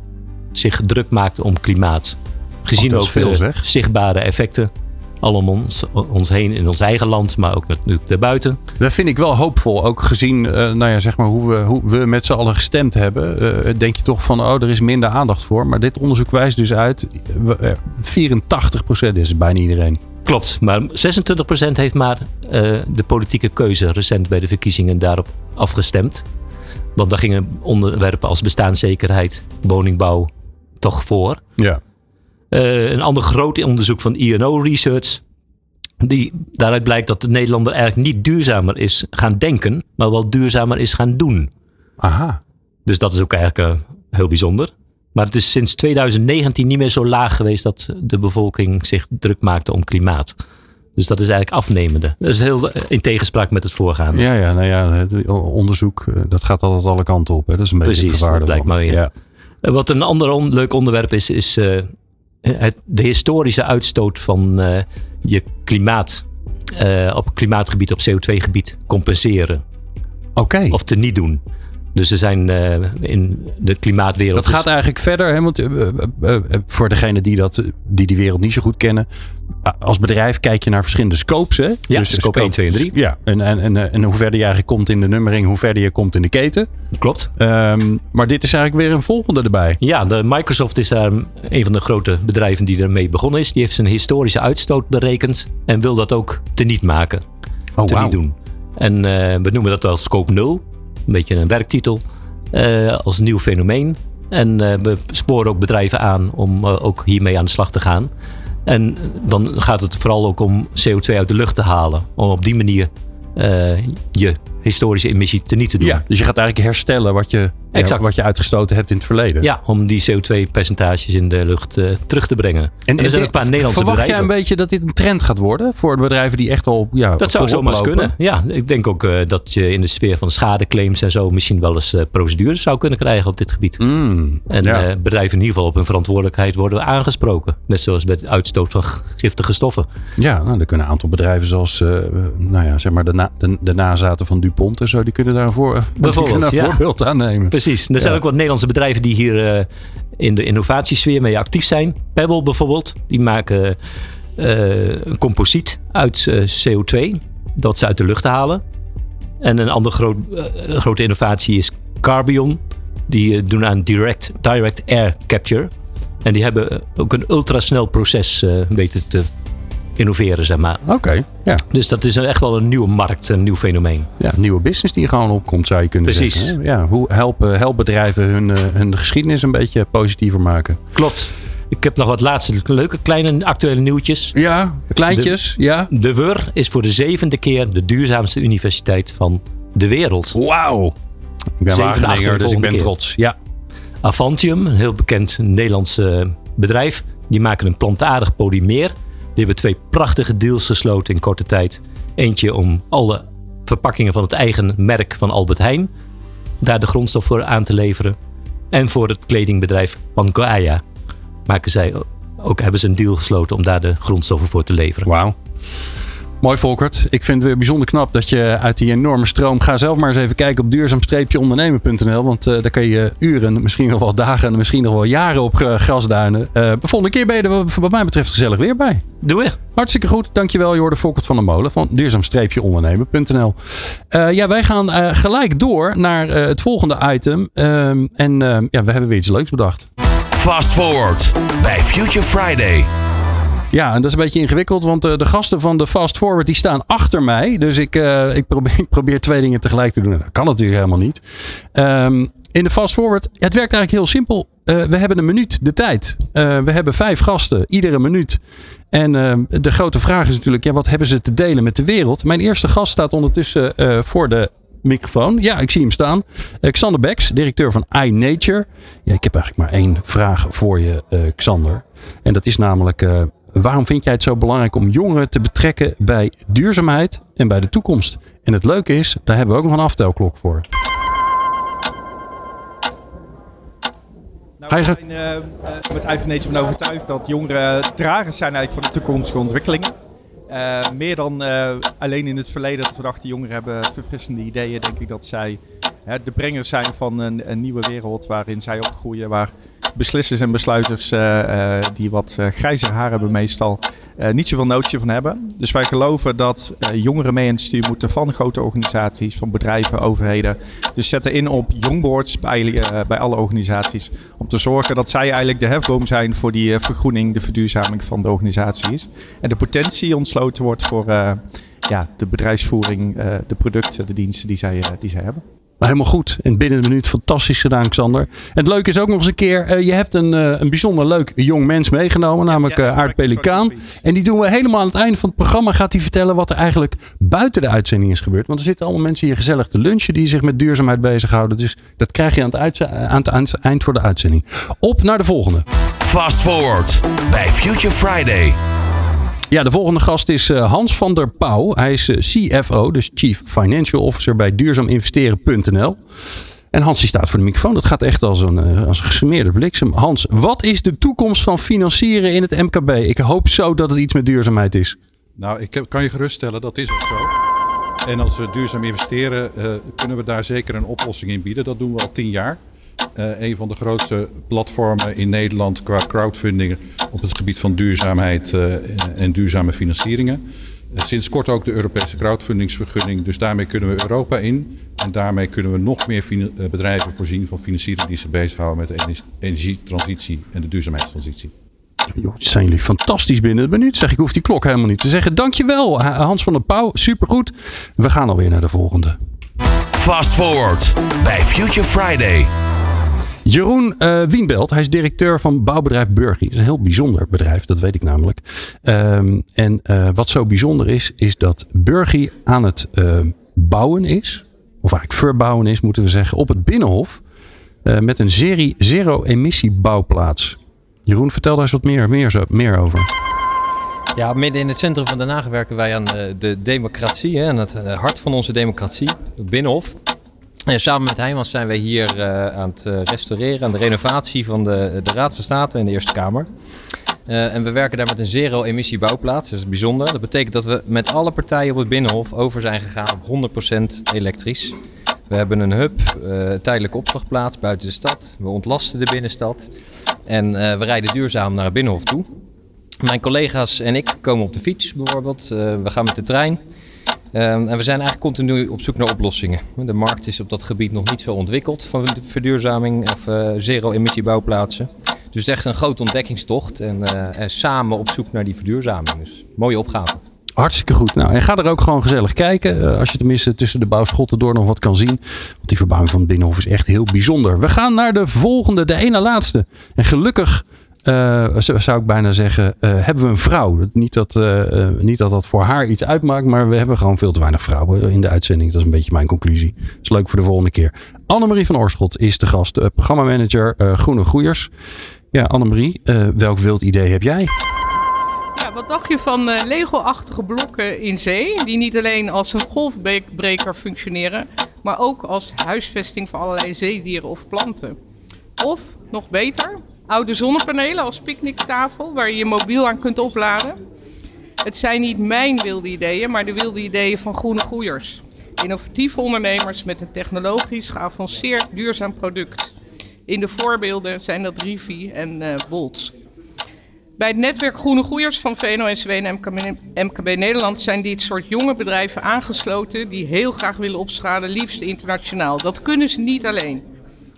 zich druk maakt om klimaat. Gezien Oh, ook veel, zeg. zichtbare effecten. Al om ons, ons heen in ons eigen land, maar ook natuurlijk daarbuiten. Dat vind ik wel hoopvol. Ook gezien eh, nou ja, zeg maar hoe, we, hoe we met z'n allen gestemd hebben. denk je toch van, oh, er is minder aandacht voor. Maar dit onderzoek wijst dus uit, we- eh, 84% is het bijna iedereen. Klopt, maar 26% heeft maar eh, de politieke keuze recent bij de verkiezingen daarop afgestemd. Want daar gingen onderwerpen als bestaanszekerheid, woningbouw toch voor. Ja. Eh, een ander groot onderzoek van INO Research. Die, daaruit blijkt dat de Nederlander eigenlijk niet duurzamer is gaan denken, maar wel duurzamer is gaan doen. Aha. Dus dat is ook eigenlijk eh, heel bijzonder. Maar het is sinds 2019 niet meer zo laag geweest dat de bevolking zich druk maakte om klimaat. Dus dat is eigenlijk afnemende. Dat is heel eh, in tegenspraak met het voorgaande. Ja, ja, nou ja, onderzoek, eh, dat gaat altijd alle kanten op. Hè. Dat is een beetje Precies, het gevaar dat blijkt ervan. maar weer. Ja. Wat een ander on- leuk onderwerp is, is eh, het, de historische uitstoot van je klimaat. op klimaatgebied, op CO2-gebied compenseren. Oké. Of te niet doen. Dus er zijn eh, in de klimaatwereld. Dat gaat eigenlijk verder. Hè? Want, eh, eh, voor degenen die, dat, die die wereld niet zo goed kennen. Als bedrijf kijk je naar verschillende scopes. Hè? Ja, scope 1, 2 en 3. Ja, en, en, en, en hoe verder je eigenlijk komt in de nummering, hoe verder je komt in de keten. Klopt. Ehm, maar dit is eigenlijk weer een volgende erbij. Ja, de Microsoft is daar een van de grote bedrijven die ermee begonnen is. Die heeft zijn historische uitstoot berekend en wil dat ook teniet maken. Oh, te wauw. niet doen. En we noemen dat wel scope 0. Een beetje een werktitel. eh, als nieuw fenomeen. En eh, we sporen ook bedrijven aan om eh, ook hiermee aan de slag te gaan. En dan gaat het vooral ook om CO2 uit de lucht te halen. Om op die manier je historische emissie teniet te doen. Ja, dus je gaat eigenlijk herstellen wat je, ja, Exact. wat je uitgestoten hebt in het verleden. Ja, om die CO2-percentages in de lucht eh, terug te brengen. En, er zijn ook een paar Nederlandse verwacht bedrijven. jij een beetje dat dit een trend gaat worden voor bedrijven die echt al ja, Dat zou zomaar eens kunnen. Ja, ik denk ook eh, dat je in de sfeer van schadeclaims en zo misschien wel eens eh, procedures zou kunnen krijgen op dit gebied. Mm, En ja. bedrijven in ieder geval op hun verantwoordelijkheid worden aangesproken. Net zoals bij de uitstoot van giftige stoffen. Ja, nou, dan kunnen een aantal bedrijven zoals nou ja, zeg maar de, na, de, de nazaten van DuPont en zo, die kunnen daar een, voorbeeld aan nemen. Precies. Er zijn ook wat Nederlandse bedrijven die hier eh, in de innovatiesfeer mee actief zijn. Pebble bijvoorbeeld, die maken eh, een composiet uit eh, CO2 dat ze uit de lucht halen. En een andere groot, grote innovatie is Carbion. Die doen aan direct, direct air capture. En die hebben ook een ultrasnel proces weten te innoveren, zeg maar. Oké, ja. Dus dat is een- echt wel een nieuwe markt, een nieuw fenomeen. ja. Nieuwe business die gewoon opkomt, zou je kunnen Precies. zeggen. hè? Ja, hoe helpen, help bedrijven hun, eh, hun geschiedenis een beetje positiever maken? Klopt. Ik heb nog wat laatste leuke kleine actuele nieuwtjes. Ja, kleintjes, ja. De WUR is voor de zevende keer de duurzaamste universiteit van de wereld. Wauw. Ik ben Wageninger, dus ik ben keer. trots. Ja. Avantium, een heel bekend Nederlands bedrijf, die maken een plantaardig polymeer. Hebben twee prachtige deals gesloten in korte tijd. Eentje om alle verpakkingen van het eigen merk van Albert Heijn daar de grondstof voor aan te leveren. En voor het kledingbedrijf Pangaia maken zij ook, hebben ze een deal gesloten om daar de grondstoffen voor te leveren. Wauw. Mooi Volkert. Ik vind het weer bijzonder knap dat je uit die enorme stroom... Ga zelf maar eens even kijken op duurzaam-ondernemen.nl. Want eh, daar kun je uren, misschien nog wel dagen... misschien nog wel jaren op eh, grasduinen. Eh de volgende keer ben je er wat mij betreft gezellig weer bij. Doe weer. Hartstikke goed. Dankjewel. Je hoorde Volkert van der Molen van duurzaam-ondernemen.nl. Eh, ja, wij gaan eh, gelijk door naar eh, het volgende item. Ehm, en ehm, ja, we hebben weer iets leuks bedacht. Fast Forward bij Future Friday. Ja, en dat is een beetje ingewikkeld, want eh, de gasten van de Fast Forward die staan achter mij. Dus ik, eh, ik, probeer, <laughs> probeer twee dingen tegelijk te doen. Dat kan natuurlijk helemaal niet. Ehm, in de Fast Forward, het werkt eigenlijk heel simpel. Eh, we hebben een minuut de tijd. We hebben vijf gasten, iedere minuut. En ehm, de grote vraag is natuurlijk, ja, wat hebben ze te delen met de wereld? Mijn eerste gast staat ondertussen voor de microfoon. Ja, ik zie hem staan. Xander Beks, directeur van iNature. Ja, ik heb eigenlijk maar één vraag voor je, Xander. En dat is namelijk, waarom vind jij het zo belangrijk om jongeren te betrekken bij duurzaamheid en bij de toekomst? En het leuke is, daar hebben we ook nog een aftelklok voor. Nou, we zijn eh, met IVNH van overtuigd dat jongeren dragers zijn eigenlijk van de toekomstige ontwikkelingen. Eh, meer dan eh, alleen in het verleden dat we dachten jongeren hebben verfrissende ideeën, denk ik dat zij hè, de brengers zijn van een, een nieuwe wereld waarin zij opgroeien, waar beslissers en besluiters eh, eh, die wat eh, grijzer haar hebben meestal niet zoveel nootje van hebben. Dus wij geloven dat jongeren mee aan het stuur moeten van grote organisaties, van bedrijven, overheden. Dus zetten in op jongboards bij, bij alle organisaties. Om te zorgen dat zij eigenlijk de hefboom zijn voor die vergroening, de verduurzaming van de organisaties. En de potentie ontsloten wordt voor ja, de bedrijfsvoering, de producten, de diensten die zij, die zij hebben. Helemaal goed. En binnen een minuut fantastisch gedaan, Xander. En het leuke is ook nog eens een keer, eh, je hebt een, eh, een bijzonder leuk jong mens meegenomen, namelijk ja, eh, het Pelikaan. En die doen we helemaal aan het einde van het programma. Gaat hij vertellen wat er eigenlijk buiten de uitzending is gebeurd. Want er zitten allemaal mensen hier gezellig te lunchen die zich met duurzaamheid bezighouden. Dus dat krijg je aan het, aan het eind- eind voor de uitzending. Op naar de volgende. Fast Forward bij Future Friday. Ja, de volgende gast is eh, Hans van der Pauw. Hij is eh, CFO, dus Chief Financial Officer bij duurzaaminvesteren.nl. En Hans staat voor de microfoon. Dat gaat echt als een, eh, als gesmeerde bliksem. Hans, wat is de toekomst van financieren in het MKB? Ik hoop zo dat het iets met duurzaamheid is. Nou, ik kan je geruststellen, dat is ook zo. En als we duurzaam investeren, kunnen we daar zeker een oplossing in bieden. Dat doen we al tien jaar. Eh, een van de grootste platformen in Nederland qua crowdfunding op het gebied van duurzaamheid eh, en duurzame financieringen. Eh, sinds kort ook de Europese crowdfundingsvergunning. Dus daarmee kunnen we Europa in. En daarmee kunnen we nog meer bedrijven voorzien van financiering die zich bezighouden met de ener- energietransitie en de duurzaamheidstransitie. Joh, zijn jullie fantastisch binnen minuut. Zeg, ik hoef die klok helemaal niet te zeggen. Dankjewel, Ha- Hans van der Pauw. Supergoed. We gaan alweer naar de volgende. Fast Forward bij Future Friday. Jeroen eh, Wienbelt, hij is directeur van bouwbedrijf Burgie. Dat is een heel bijzonder bedrijf, dat weet ik namelijk. Ehm, en eh, wat zo bijzonder is, is dat Burgie aan het eh, bouwen is, of eigenlijk verbouwen is, moeten we zeggen, op het Binnenhof. met een serie zero-emissie bouwplaats. Jeroen, vertel daar eens wat meer, meer, meer over. Ja, midden in het centrum van Den Haag werken wij aan de democratie, aan het hart van onze democratie, het Binnenhof. En samen met Heijmans zijn wij hier eh, aan het eh, restaureren, aan de renovatie van de, de Raad van State en de Eerste Kamer. Eh, en we werken daar met een zero-emissie bouwplaats. Dat is bijzonder. Dat betekent dat we met alle partijen op het Binnenhof over zijn gegaan op 100% elektrisch. We hebben een hub, eh, tijdelijke opslagplaats buiten de stad. We ontlasten de binnenstad. En we rijden duurzaam naar het Binnenhof toe. Mijn collega's en ik komen op de fiets bijvoorbeeld. We gaan met de trein. Ehm, en we zijn eigenlijk continu op zoek naar oplossingen. De markt is op dat gebied nog niet zo ontwikkeld van verduurzaming of eh, zero-emissie bouwplaatsen. Dus echt een grote ontdekkingstocht en, eh, en samen op zoek naar die verduurzaming. Dus mooie opgave. Hartstikke goed. Nou, en ga er ook gewoon gezellig kijken. eh, als je tenminste tussen de bouwschotten door nog wat kan zien. Want die verbouwing van het Binnenhof is echt heel bijzonder. We gaan naar de volgende, de ene laatste. En gelukkig, eh, zou ik bijna zeggen, eh, hebben we een vrouw. Niet dat, eh, niet dat dat voor haar iets uitmaakt. Maar we hebben gewoon veel te weinig vrouwen in de uitzending. Dat is een beetje mijn conclusie. Dat is leuk voor de volgende keer. Annemarie van Oorschot is de gast. programmamanager Groene Groeiers. Ja, Annemarie, welk wild idee heb jij? Ja, wat dacht je van Lego-achtige blokken in zee, die niet alleen als een golfbreker functioneren, maar ook als huisvesting voor allerlei zeedieren of planten? Of, nog beter, oude zonnepanelen als picknicktafel waar je je mobiel aan kunt opladen? Het zijn niet mijn wilde ideeën, maar de wilde ideeën van groene groeiers. Innovatieve ondernemers met een technologisch geavanceerd duurzaam product. In de voorbeelden zijn dat Rivi en eh Bolt. Bij het netwerk Groene Groeiers van VNO-NCW en MKB, MKB Nederland zijn dit soort jonge bedrijven aangesloten die heel graag willen opschalen, liefst internationaal. Dat kunnen ze niet alleen.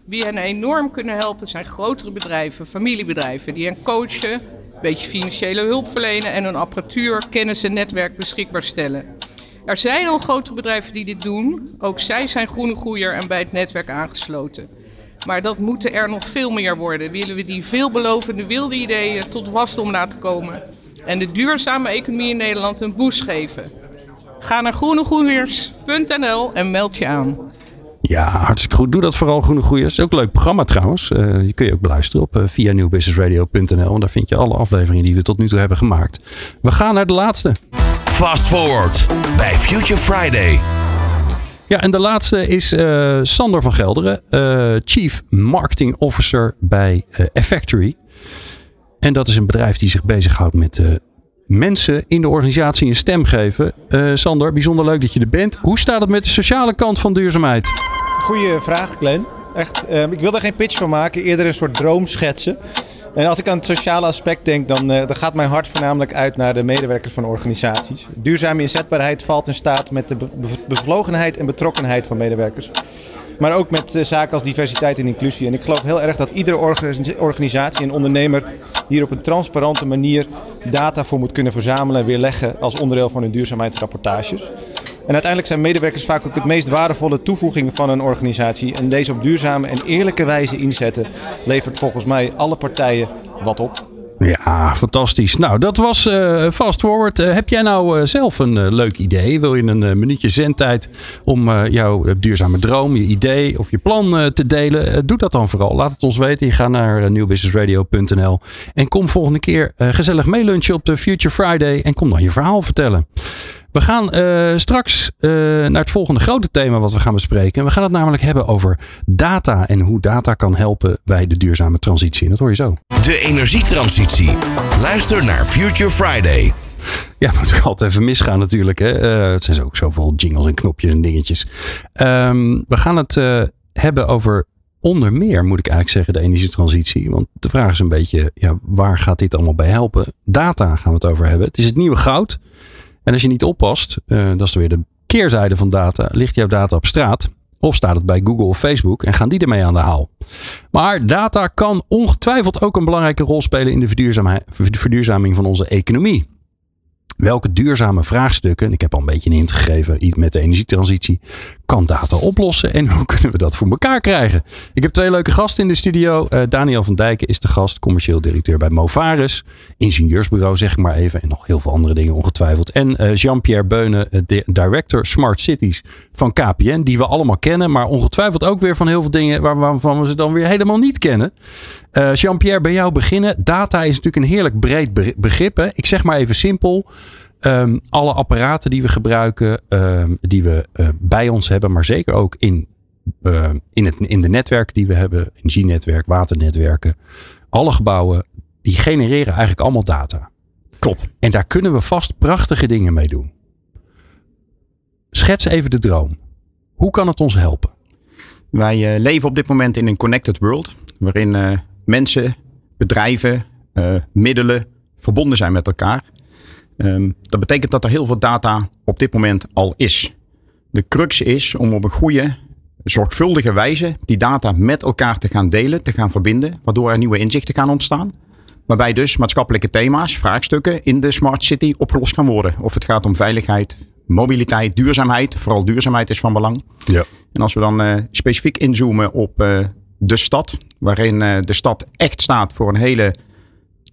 Wie hen enorm kunnen helpen zijn grotere bedrijven, familiebedrijven, die hen coachen, een beetje financiële hulp verlenen en hun apparatuur, kennis en netwerk beschikbaar stellen. Er zijn al grotere bedrijven die dit doen. Ook zij zijn groene groeier en bij het netwerk aangesloten. Maar dat moeten er nog veel meer worden. Willen we die veelbelovende wilde ideeën tot wasdom laten komen. En de duurzame economie in Nederland een boost geven. Ga naar groenegroeiers.nl en meld je aan. Ja, hartstikke goed. Doe dat vooral, Groene Groeiers. Ook een leuk programma trouwens. Eh die kun je ook beluisteren op uh, via nieuwbusinessradio.nl. En daar vind je alle afleveringen die we tot nu toe hebben gemaakt. We gaan naar de laatste. Fast Forward bij Future Friday. Ja, en de laatste is uh, Sander van Gelderen, uh, Chief Marketing Officer bij uh, Effectory. En dat is een bedrijf die zich bezighoudt met mensen in de organisatie een stem geven. Sander, bijzonder leuk dat je er bent. Hoe staat het met de sociale kant van duurzaamheid? Goeie vraag, Glenn. Echt, ik wil daar geen pitch van maken, eerder een soort droom schetsen. En als ik aan het sociale aspect denk, dan, uh, dan, gaat mijn hart voornamelijk uit naar de medewerkers van organisaties. Duurzame inzetbaarheid valt in staat met de be bevlogenheid en betrokkenheid van medewerkers. Maar ook met uh, zaken als diversiteit en inclusie. En ik geloof heel erg dat iedere organisatie en ondernemer hier op een transparante manier data voor moet kunnen verzamelen en weerleggen als onderdeel van hun duurzaamheidsrapportages. En uiteindelijk zijn medewerkers vaak ook het meest waardevolle toevoeging van een organisatie. En deze op duurzame en eerlijke wijze inzetten levert volgens mij alle partijen wat op. Ja, fantastisch. Nou, dat was eh, Fast Forward. Eh, heb jij nou eh, zelf een leuk idee? Wil je een minuutje zendtijd om jouw duurzame droom, je idee of je plan te delen? doe dat dan vooral. Laat het ons weten. Je gaat naar nieuwbusinessradio.nl en kom volgende keer gezellig meelunchen op de Future Friday en kom dan je verhaal vertellen. We gaan uh, straks uh, naar het volgende grote thema wat we gaan bespreken. We gaan het namelijk hebben over data en hoe data kan helpen bij de duurzame transitie. En dat hoor je zo. De energietransitie. Luister naar Future Friday. Ja, <laughs> moet ik altijd even misgaan natuurlijk. Hè? Uh, het zijn ook zoveel jingles en knopjes en dingetjes. Um, we gaan het hebben over onder meer, moet ik eigenlijk zeggen, de energietransitie. Want de vraag is een beetje, ja, waar gaat dit allemaal bij helpen? Data gaan we het over hebben. Het is het nieuwe goud. En als je niet oppast, uh, dat is weer de keerzijde van data, ligt jouw data op straat. Of staat het bij Google of Facebook en gaan die ermee aan de haal. Maar data kan ongetwijfeld ook een belangrijke rol spelen in de verduurzaming van onze economie welke duurzame vraagstukken, en ik heb al een beetje een hint gegeven met de energietransitie, kan data oplossen en hoe <laughs> kunnen we dat voor elkaar krijgen? Ik heb twee leuke gasten in de studio. Uh, Daniel van Dijken is de gast, commercieel directeur bij Movaris, ingenieursbureau zeg ik maar even, en nog heel veel andere dingen ongetwijfeld. En uh, Jean-Pierre Beunen, uh, de director Smart Cities van KPN, die we allemaal kennen, maar ongetwijfeld ook weer van heel veel dingen waarvan we ze dan weer helemaal niet kennen. Jean-Pierre, bij jou beginnen. Data is natuurlijk een heerlijk breed begrip. Ik zeg maar even simpel. Um, alle apparaten die we gebruiken, um, die we uh, bij ons hebben, maar zeker ook in, uh, in, het, in de netwerken die we hebben, energienetwerk, waternetwerken, alle gebouwen, die genereren eigenlijk allemaal data. Klopt. En daar kunnen we vast prachtige dingen mee doen. Schets even de droom. Hoe kan het ons helpen? Wij uh, leven op dit moment in een connected world, waarin mensen, bedrijven, middelen verbonden zijn met elkaar. Um, dat betekent dat er heel veel data op dit moment al is. De crux is om op een goede, zorgvuldige wijze die data met elkaar te gaan delen, te gaan verbinden, waardoor er nieuwe inzichten gaan ontstaan. Waarbij dus maatschappelijke thema's, vraagstukken in de smart city opgelost gaan worden. Of het gaat om veiligheid, mobiliteit, duurzaamheid. Vooral duurzaamheid is van belang. Ja. En als we dan uh, specifiek inzoomen op uh, de stad, waarin uh, de stad echt staat voor een hele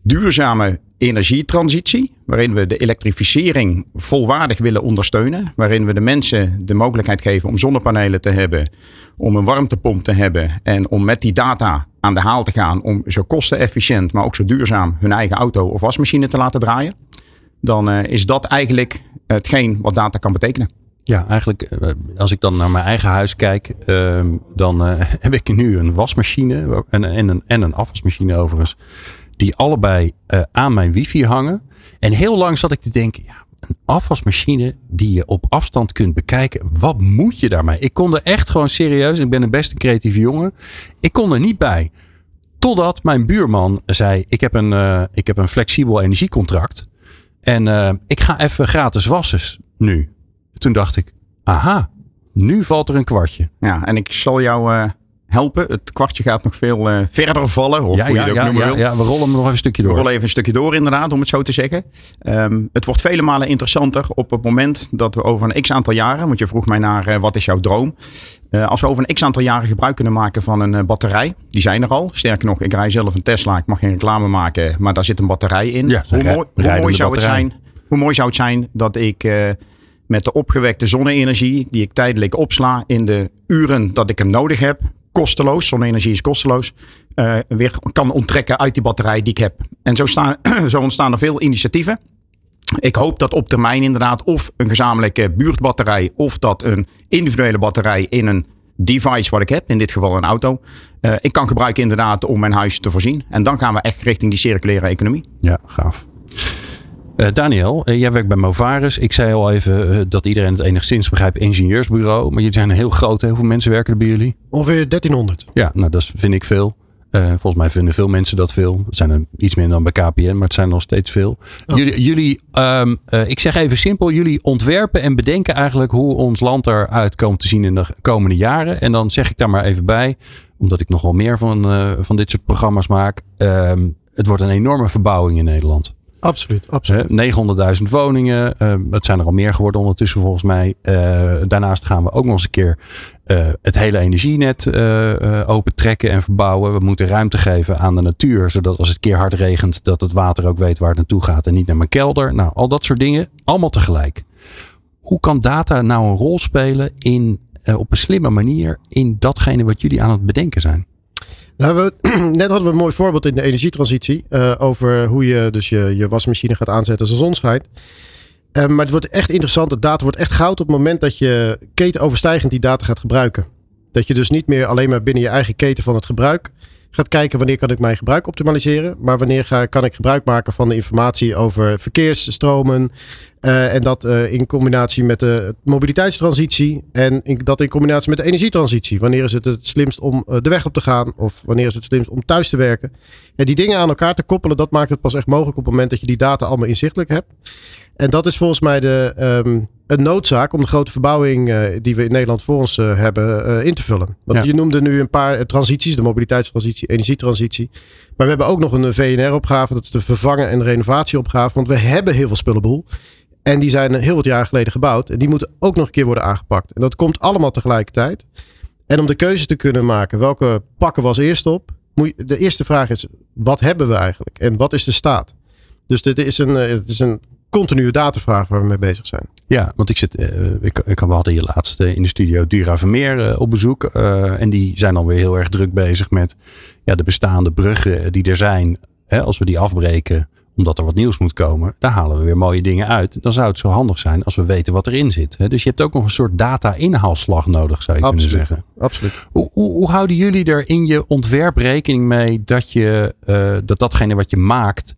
duurzame energietransitie, waarin we de elektrificering volwaardig willen ondersteunen, waarin we de mensen de mogelijkheid geven om zonnepanelen te hebben, om een warmtepomp te hebben en om met die data aan de haal te gaan om zo kostenefficiënt, maar ook zo duurzaam hun eigen auto of wasmachine te laten draaien, dan uh, is dat eigenlijk hetgeen wat data kan betekenen. Ja, eigenlijk eh, als ik dan naar mijn eigen huis kijk, uh, dan uh, <laughs> heb ik nu een wasmachine en, en, een, en een afwasmachine overigens die allebei uh, aan mijn wifi hangen. En heel lang zat ik te denken, ja, een afwasmachine die je op afstand kunt bekijken. Wat moet je daarmee? Ik kon er echt gewoon serieus, ik ben een best een creatieve jongen. Ik kon er niet bij. Totdat mijn buurman zei, ik heb een, uh, ik heb een flexibel energiecontract. En uh, ik ga even gratis wassen nu. Toen dacht ik, aha, nu valt er een kwartje. Ja, en ik zal jou helpen. Het kwartje gaat nog veel uh, verder vallen. Of ja, hoe je ja, het ook ja, noemen ja, wil. ja, we rollen hem nog even een stukje door. We rollen even een stukje door inderdaad, om het zo te zeggen. Um, het wordt vele malen interessanter op het moment dat we over een x aantal jaren, want je vroeg mij naar uh, wat is jouw droom. Uh, als we over een x aantal jaren gebruik kunnen maken van een batterij, die zijn er al. Sterker nog, ik rij zelf een Tesla, ik mag geen reclame maken, maar daar zit een batterij in. Hoe, mooi, hoe mooi zou het zijn? Hoe mooi zou het zijn dat ik met de opgewekte zonne-energie, die ik tijdelijk opsla in de uren dat ik hem nodig heb, kosteloos, zonne-energie is kosteloos, uh, weer kan onttrekken uit die batterij die ik heb. En zo, staan, <clears throat> zo ontstaan er veel initiatieven. Ik hoop dat op termijn inderdaad of een gezamenlijke buurtbatterij of dat een individuele batterij in een device wat ik heb, in dit geval een auto, uh, ik kan gebruiken inderdaad om mijn huis te voorzien. En dan gaan we echt richting die circulaire economie. Ja, gaaf. Uh, Daniel, uh, jij werkt bij Movaris. Ik zei al even uh, dat iedereen het enigszins begrijpt, ingenieursbureau. Maar jullie zijn heel groot. Hè? Hoeveel mensen werken er bij jullie? Ongeveer 1300. Ja, nou dat vind ik veel. volgens mij vinden veel mensen dat veel. Het zijn er iets minder dan bij KPN, maar het zijn nog steeds veel. Oh. Jullie, jullie um, ik zeg even simpel, jullie ontwerpen en bedenken eigenlijk hoe ons land eruit komt te zien in de komende jaren. En dan zeg ik daar maar even bij, omdat ik nogal meer van, van dit soort programma's maak. Um, het wordt een enorme verbouwing in Nederland. Absoluut, absoluut. 900.000 woningen. Uh, het zijn er al meer geworden ondertussen volgens mij. Uh, daarnaast gaan we ook nog eens een keer uh, het hele energienet opentrekken en verbouwen. We moeten ruimte geven aan de natuur. Zodat als het keer hard regent, dat het water ook weet waar het naartoe gaat en niet naar mijn kelder. Nou, al dat soort dingen. Allemaal tegelijk. Hoe kan data nou een rol spelen in, op een slimme manier in datgene wat jullie aan het bedenken zijn? Nou, <clears throat> net hadden we een mooi voorbeeld in de energietransitie. Uh, over hoe je dus je, je wasmachine gaat aanzetten als de zon schijnt. Uh, maar het wordt echt interessant. De data wordt echt goud op het moment dat je ketenoverstijgend die data gaat gebruiken. Dat je dus niet meer alleen maar binnen je eigen keten van het gebruik gaat kijken wanneer kan ik mijn gebruik optimaliseren. Maar wanneer ga, kan ik gebruik maken van de informatie over verkeersstromen. Uh, en dat uh, in combinatie met de mobiliteitstransitie. En dat in combinatie met de energietransitie. Wanneer is het het slimst om uh, de weg op te gaan? Of wanneer is het slimst om thuis te werken? En die dingen aan elkaar te koppelen, dat maakt het pas echt mogelijk op het moment dat je die data allemaal inzichtelijk hebt. En dat is volgens mij de, um, een noodzaak om de grote verbouwing uh, die we in Nederland voor ons uh, hebben uh, in te vullen. Want ja. je noemde nu een paar transities, de mobiliteitstransitie, energietransitie. Maar we hebben ook nog een VNR-opgave, dat is de vervangen- en renovatieopgave. Want we hebben heel veel spullenboel. En die zijn heel wat jaren geleden gebouwd. En die moeten ook nog een keer worden aangepakt. En dat komt allemaal tegelijkertijd. En om de keuze te kunnen maken, welke pakken we als eerste op? Moet je, de eerste vraag is, wat hebben we eigenlijk? En wat is de staat? Dus dit is een, het is een continue datavraag waar we mee bezig zijn. Ja, want ik zit, uh, ik, ik, we hadden hier laatst in de studio Dura Vermeer uh, op bezoek. En die zijn dan weer heel erg druk bezig met ja, de bestaande bruggen die er zijn. Hè, als we die afbreken, omdat er wat nieuws moet komen, daar halen we weer mooie dingen uit. Dan zou het zo handig zijn als we weten wat erin zit. Hè. Dus je hebt ook nog een soort data-inhaalslag nodig, zou je absoluut, kunnen zeggen. Absoluut. Hoe, hoe, hoe, houden jullie er in je ontwerp rekening mee dat, je, dat datgene wat je maakt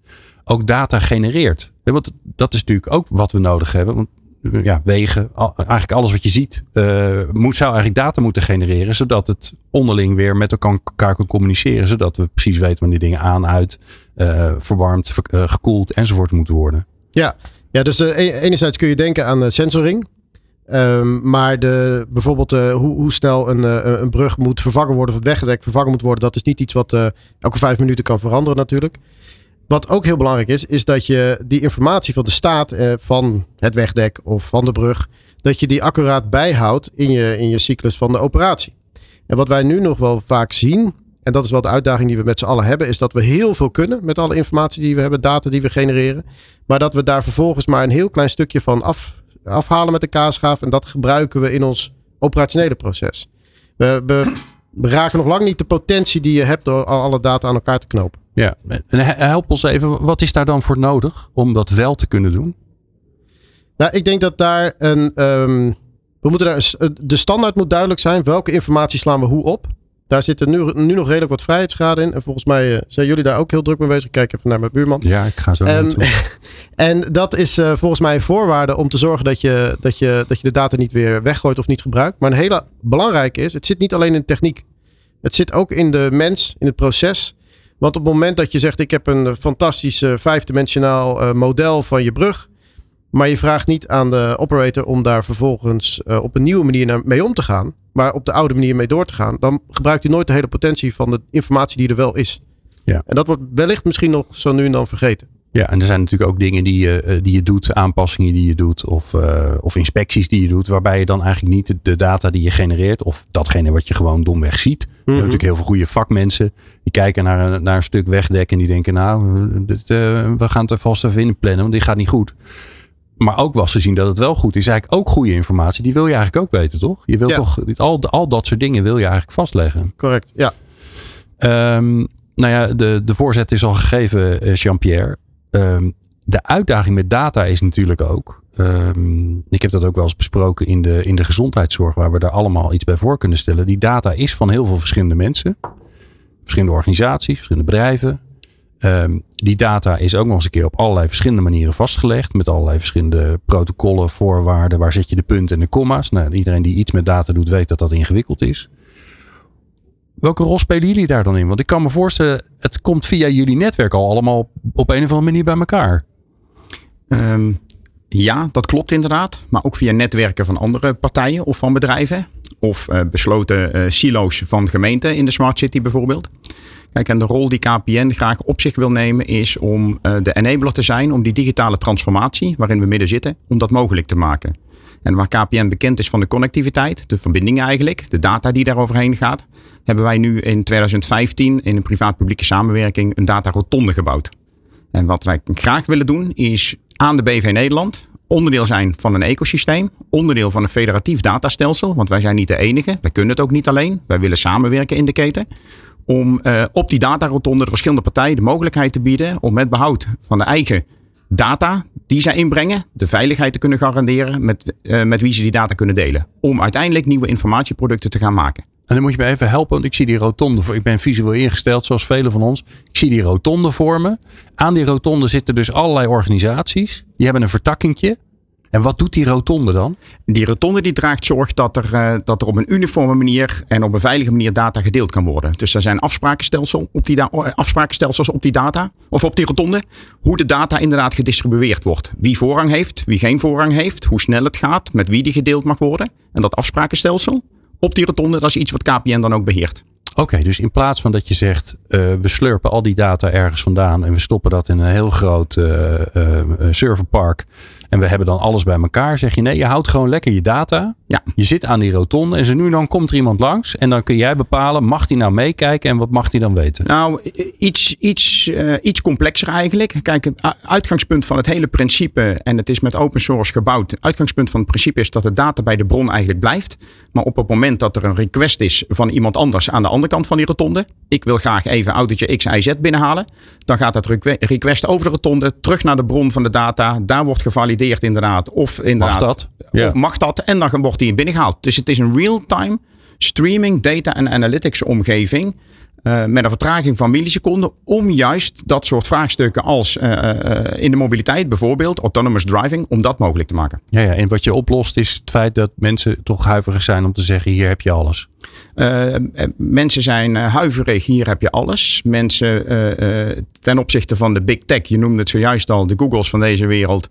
ook data genereert? Want dat is natuurlijk ook wat we nodig hebben. Want ja, wegen, eigenlijk alles wat je ziet, uh, moet, zou eigenlijk data moeten genereren. Zodat het onderling weer met elkaar kan communiceren. Zodat we precies weten wanneer dingen aan, uit, uh, verwarmd, uh, gekoeld enzovoort moeten worden. Ja, ja dus enerzijds kun je denken aan sensoring. Um, maar de, bijvoorbeeld hoe, hoe, snel een, een brug moet vervangen worden of het wegdek vervangen moet worden. Dat is niet iets wat elke vijf minuten kan veranderen natuurlijk. Wat ook heel belangrijk is, is dat je die informatie van de staat eh, van het wegdek of van de brug, dat je die accuraat bijhoudt in je, in je cyclus van de operatie. En wat wij nu nog wel vaak zien, en dat is wel de uitdaging die we met z'n allen hebben, is dat we heel veel kunnen met alle informatie die we hebben, data die we genereren. Maar dat we daar vervolgens maar een heel klein stukje van af, afhalen met de kaasschaaf. En dat gebruiken we in ons operationele proces. We, we, we raken nog lang niet de potentie die je hebt door alle data aan elkaar te knopen. Ja, en help ons even, wat is daar dan voor nodig om dat wel te kunnen doen? Nou, ik denk dat daar een. Um, we moeten daar, de standaard moet duidelijk zijn. Welke informatie slaan we hoe op? Daar zitten nu, nu nog redelijk wat vrijheidsgraden in. En volgens mij uh, zijn jullie daar ook heel druk mee bezig. Kijk even naar mijn buurman. Ja, ik ga zo um, <laughs> En dat is uh, volgens mij een voorwaarde om te zorgen dat je, dat, je, dat je de data niet weer weggooit of niet gebruikt. Maar een hele belangrijke is, het zit niet alleen in de techniek. Het zit ook in de mens, in het proces. Want op het moment dat je zegt: Ik heb een fantastisch uh, vijfdimensionaal uh, model van je brug. Maar je vraagt niet aan de operator om daar vervolgens uh, op een nieuwe manier mee om te gaan. Maar op de oude manier mee door te gaan. Dan gebruikt u nooit de hele potentie van de informatie die er wel is. Ja. En dat wordt wellicht misschien nog zo nu en dan vergeten. Ja, en er zijn natuurlijk ook dingen die je, die je doet, aanpassingen die je doet of, uh, of inspecties die je doet, waarbij je dan eigenlijk niet de data die je genereert of datgene wat je gewoon domweg ziet. Mm -hmm. We hebben natuurlijk heel veel goede vakmensen die kijken naar een, naar een stuk wegdek en die denken nou, dit, uh, we gaan het er vast even in plannen, want dit gaat niet goed. Maar ook was te zien dat het wel goed is. Eigenlijk ook goede informatie. Die wil je eigenlijk ook weten, toch? Je wil ja. toch al, al dat soort dingen wil je eigenlijk vastleggen. Correct, ja. Um, nou ja, de, de voorzet is al gegeven, Jean-Pierre. Um, de uitdaging met data is natuurlijk ook. Um, ik heb dat ook wel eens besproken in de, in de gezondheidszorg, waar we daar allemaal iets bij voor kunnen stellen. Die data is van heel veel verschillende mensen, verschillende organisaties, verschillende bedrijven. Um, die data is ook nog eens een keer op allerlei verschillende manieren vastgelegd. Met allerlei verschillende protocollen, voorwaarden. Waar zet je de punten en de comma's? Nou, iedereen die iets met data doet, weet dat dat ingewikkeld is. Welke rol spelen jullie daar dan in? Want ik kan me voorstellen, het komt via jullie netwerk al allemaal op een of andere manier bij elkaar. Um, ja, dat klopt inderdaad. Maar ook via netwerken van andere partijen of van bedrijven. Of uh, besloten uh, silo's van gemeenten in de Smart City bijvoorbeeld. Kijk, en de rol die KPN graag op zich wil nemen is om uh, de enabler te zijn om die digitale transformatie waarin we midden zitten, om dat mogelijk te maken. En waar KPN bekend is van de connectiviteit, de verbindingen eigenlijk, de data die daar overheen gaat, hebben wij nu in 2015 in een privaat-publieke samenwerking een data rotonde gebouwd. En wat wij graag willen doen is aan de BV Nederland onderdeel zijn van een ecosysteem, onderdeel van een federatief datastelsel, want wij zijn niet de enige, wij kunnen het ook niet alleen, wij willen samenwerken in de keten, om uh, op die datarotonde de verschillende partijen de mogelijkheid te bieden om met behoud van de eigen data die zij inbrengen, de veiligheid te kunnen garanderen met, uh, met wie ze die data kunnen delen. Om uiteindelijk nieuwe informatieproducten te gaan maken. En dan moet je me even helpen, want ik zie die rotonde voor. Ik ben visueel ingesteld, zoals velen van ons. Ik zie die rotonde vormen. Aan die rotonde zitten dus allerlei organisaties. Die hebben een vertakkingje. En wat doet die rotonde dan? Die rotonde die draagt zorg dat er, uh, dat er op een uniforme manier en op een veilige manier data gedeeld kan worden. Dus er zijn afsprakenstelsels op die, afsprakenstelsels op die data, of op die rotonde, hoe de data inderdaad gedistribueerd wordt. Wie voorrang heeft, wie geen voorrang heeft, hoe snel het gaat, met wie die gedeeld mag worden. En dat afsprakenstelsel op die rotonde, dat is iets wat KPN dan ook beheert. Oké, dus in plaats van dat je zegt, uh, we slurpen al die data ergens vandaan en we stoppen dat in een heel groot uh, serverpark en we hebben dan alles bij elkaar, zeg je nee, je houdt gewoon lekker je data. Ja. Je zit aan die rotonde en zo nu dan komt er iemand langs en dan kun jij bepalen, mag die nou meekijken en wat mag die dan weten? Nou, iets, iets, iets complexer eigenlijk. Kijk, het uitgangspunt van het hele principe, en het is met open source gebouwd, het uitgangspunt van het principe is dat de data bij de bron eigenlijk blijft. Maar op het moment dat er een request is van iemand anders aan de andere kant van die rotonde. Ik wil graag even autootje X, Y, Z binnenhalen. Dan gaat dat request over de rotonde terug naar de bron van de data. Daar wordt gevalideerd inderdaad. Of inderdaad. Mag dat? Ja. Mag dat? En dan wordt die binnengehaald. Dus het is een real-time streaming, data en analytics omgeving. Uh, met een vertraging van milliseconden. Om juist dat soort vraagstukken als uh, uh, in de mobiliteit bijvoorbeeld, autonomous driving, om dat mogelijk te maken. Ja, ja, en wat je oplost is het feit dat mensen toch huiverig zijn om te zeggen: hier heb je alles. mensen zijn huiverig, hier heb je alles. Mensen ten opzichte van de big tech, je noemde het zojuist al, de Googles van deze wereld,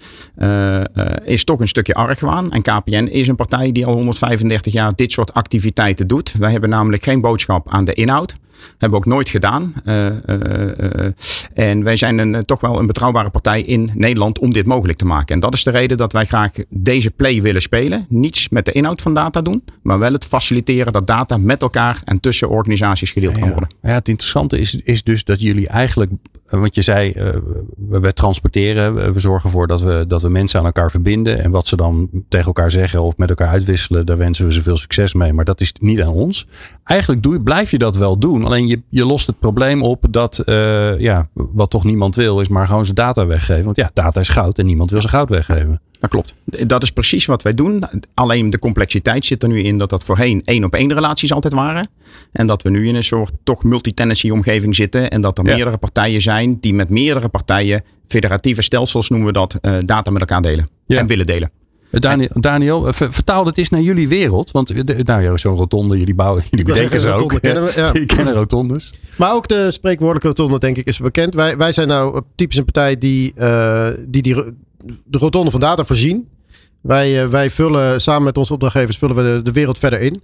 is toch een stukje argwaan. En KPN is een partij die al 135 jaar dit soort activiteiten doet. Wij hebben namelijk geen boodschap aan de inhoud. Hebben we ook nooit gedaan. Uh, uh, uh, en wij zijn een, toch wel een betrouwbare partij in Nederland om dit mogelijk te maken. En dat is de reden dat wij graag deze play willen spelen. Niets met de inhoud van data doen, maar wel het faciliteren dat data met elkaar en tussen organisaties gedeeld ja, kan worden. Ja, het interessante is, is dus dat jullie eigenlijk, want je zei, we, we transporteren, we zorgen ervoor dat we, dat we mensen aan elkaar verbinden. En wat ze dan tegen elkaar zeggen of met elkaar uitwisselen, daar wensen we ze veel succes mee. Maar dat is niet aan ons. Eigenlijk doe, blijf je dat wel doen. Alleen je, je lost het probleem op dat, uh, ja, wat toch niemand wil, is maar gewoon zijn data weggeven. Want ja, data is goud en niemand wil zijn goud weggeven. Dat klopt. Dat is precies wat wij doen. Alleen de complexiteit zit er nu in dat dat voorheen één op één relaties altijd waren. En dat we nu in een soort toch multi-tenancy omgeving zitten. En dat er ja. meerdere partijen zijn die met meerdere partijen, federatieve stelsels noemen we dat, uh, data met elkaar delen. Ja. En willen delen. Daniel, Daniel, vertaal het eens naar jullie wereld. Want nou ja, zo'n rotonde, jullie bouwen, <laughs> jullie bedenken ze ook. Kennen we, <laughs> ja. jullie kennen rotondes. Maar ook de spreekwoordelijke rotonde, denk ik, is bekend. Wij, wij zijn nou typisch een partij die, uh, die, die de rotonde van data voorzien. Wij, uh, wij vullen samen met onze opdrachtgevers vullen we de, wereld verder in.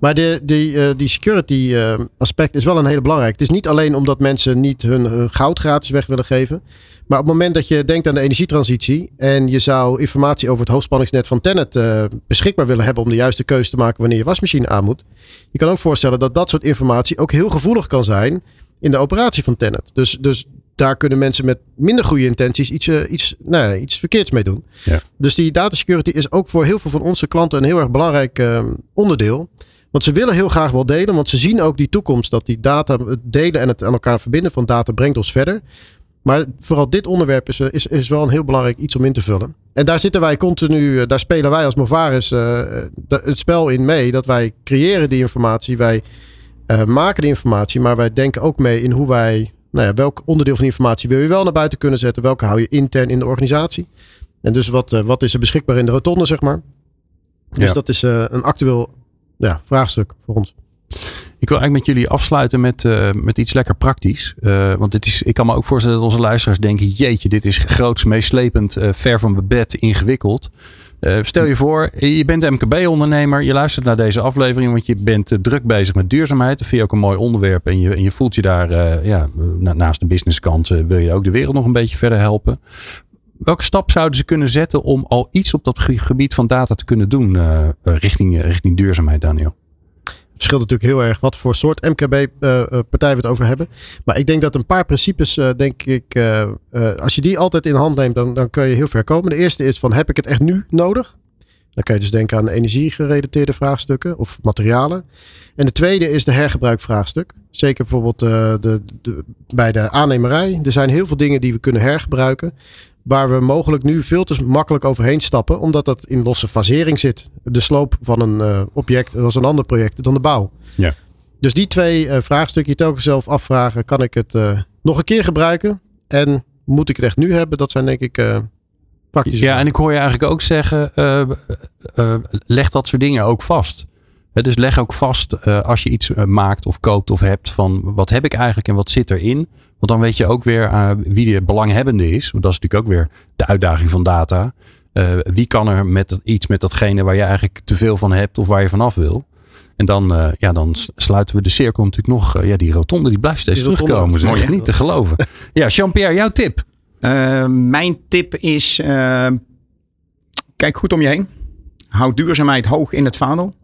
Maar de, die, uh, die security uh, aspect is wel een hele belangrijk. Het is niet alleen omdat mensen niet hun, goud gratis weg willen geven. Maar op het moment dat je denkt aan de energietransitie en je zou informatie over het hoogspanningsnet van Tennet beschikbaar willen hebben om de juiste keuze te maken wanneer je wasmachine aan moet. Je kan ook voorstellen dat dat soort informatie ook heel gevoelig kan zijn in de operatie van Tennet. Dus, dus daar kunnen mensen met minder goede intenties iets, uh, iets, nou ja, iets verkeerds mee doen. Ja. Dus die datasecurity is ook voor heel veel van onze klanten een heel erg belangrijk uh, onderdeel. Want ze willen heel graag wel delen, want ze zien ook die toekomst dat die data, het delen en het aan elkaar verbinden van data brengt ons verder. Maar vooral dit onderwerp is, is, is wel een heel belangrijk iets om in te vullen. En daar zitten wij continu, daar spelen wij als Movaris uh, het spel in mee. Dat wij creëren die informatie, wij maken die informatie, maar wij denken ook mee in hoe wij, nou ja, welk onderdeel van die informatie wil je wel naar buiten kunnen zetten, welke hou je intern in de organisatie. En dus wat, uh, wat is er beschikbaar in de rotonde, zeg maar. Dus Ja. dat is een actueel ja, vraagstuk voor ons. Ik wil eigenlijk met jullie afsluiten met, uh, met iets lekker praktisch. Uh, want dit is, ik kan me ook voorstellen dat onze luisteraars denken: jeetje, dit is groots, meeslepend, uh, ver van mijn bed, ingewikkeld. Eh, stel je voor, je bent MKB-ondernemer, je luistert naar deze aflevering, want je bent eh, druk bezig met duurzaamheid. Dat vind je ook een mooi onderwerp en je, en je voelt je daar, eh, ja, na- naast de businesskant, wil je ook de wereld nog een beetje verder helpen. Welke stap zouden ze kunnen zetten om al iets op dat ge- gebied van data te kunnen doen richting, richting duurzaamheid, Daniel? Het verschilt natuurlijk heel erg wat voor soort MKB-partij we het over hebben. Maar ik denk dat een paar principes, eh, denk ik, eh, eh, als je die altijd in hand neemt, dan, dan kun je heel ver komen. De eerste is van, heb ik het echt nu nodig? Dan kan je dus denken aan energiegerelateerde vraagstukken of materialen. En de tweede is de hergebruikvraagstuk. Zeker bijvoorbeeld eh, de, de, bij de aannemerij. Er zijn heel veel dingen die we kunnen hergebruiken. Waar we mogelijk nu veel te makkelijk overheen stappen. Omdat dat in losse fasering zit. De sloop van een eh, object dat was een ander project dan de bouw. Ja. Dus die twee eh, vraagstukken je telkens zelf afvragen. Kan ik het eh, nog een keer gebruiken? En moet ik het echt nu hebben? Dat zijn denk ik eh praktische Ja, en ik hoor je eigenlijk ook zeggen, eh, eh, leg dat soort dingen ook vast. Dus leg ook vast eh, als je iets eh, maakt of koopt of hebt van wat heb ik eigenlijk en wat zit erin. Want dan weet je ook weer eh, wie de belanghebbende is. Want dat is natuurlijk ook weer de uitdaging van data. Eh, wie kan er met dat- iets met datgene waar je eigenlijk te veel van hebt of waar je vanaf wil. En dan, eh, ja, dan sluiten we de cirkel natuurlijk nog. eh, ja, die rotonde die blijft steeds Die terugkomen. Zeg. mooi, hè? niet te geloven. <laughs> Ja, Jean-Pierre, jouw tip. Mijn tip is: kijk goed om je heen. Houd duurzaamheid hoog in het vaandel.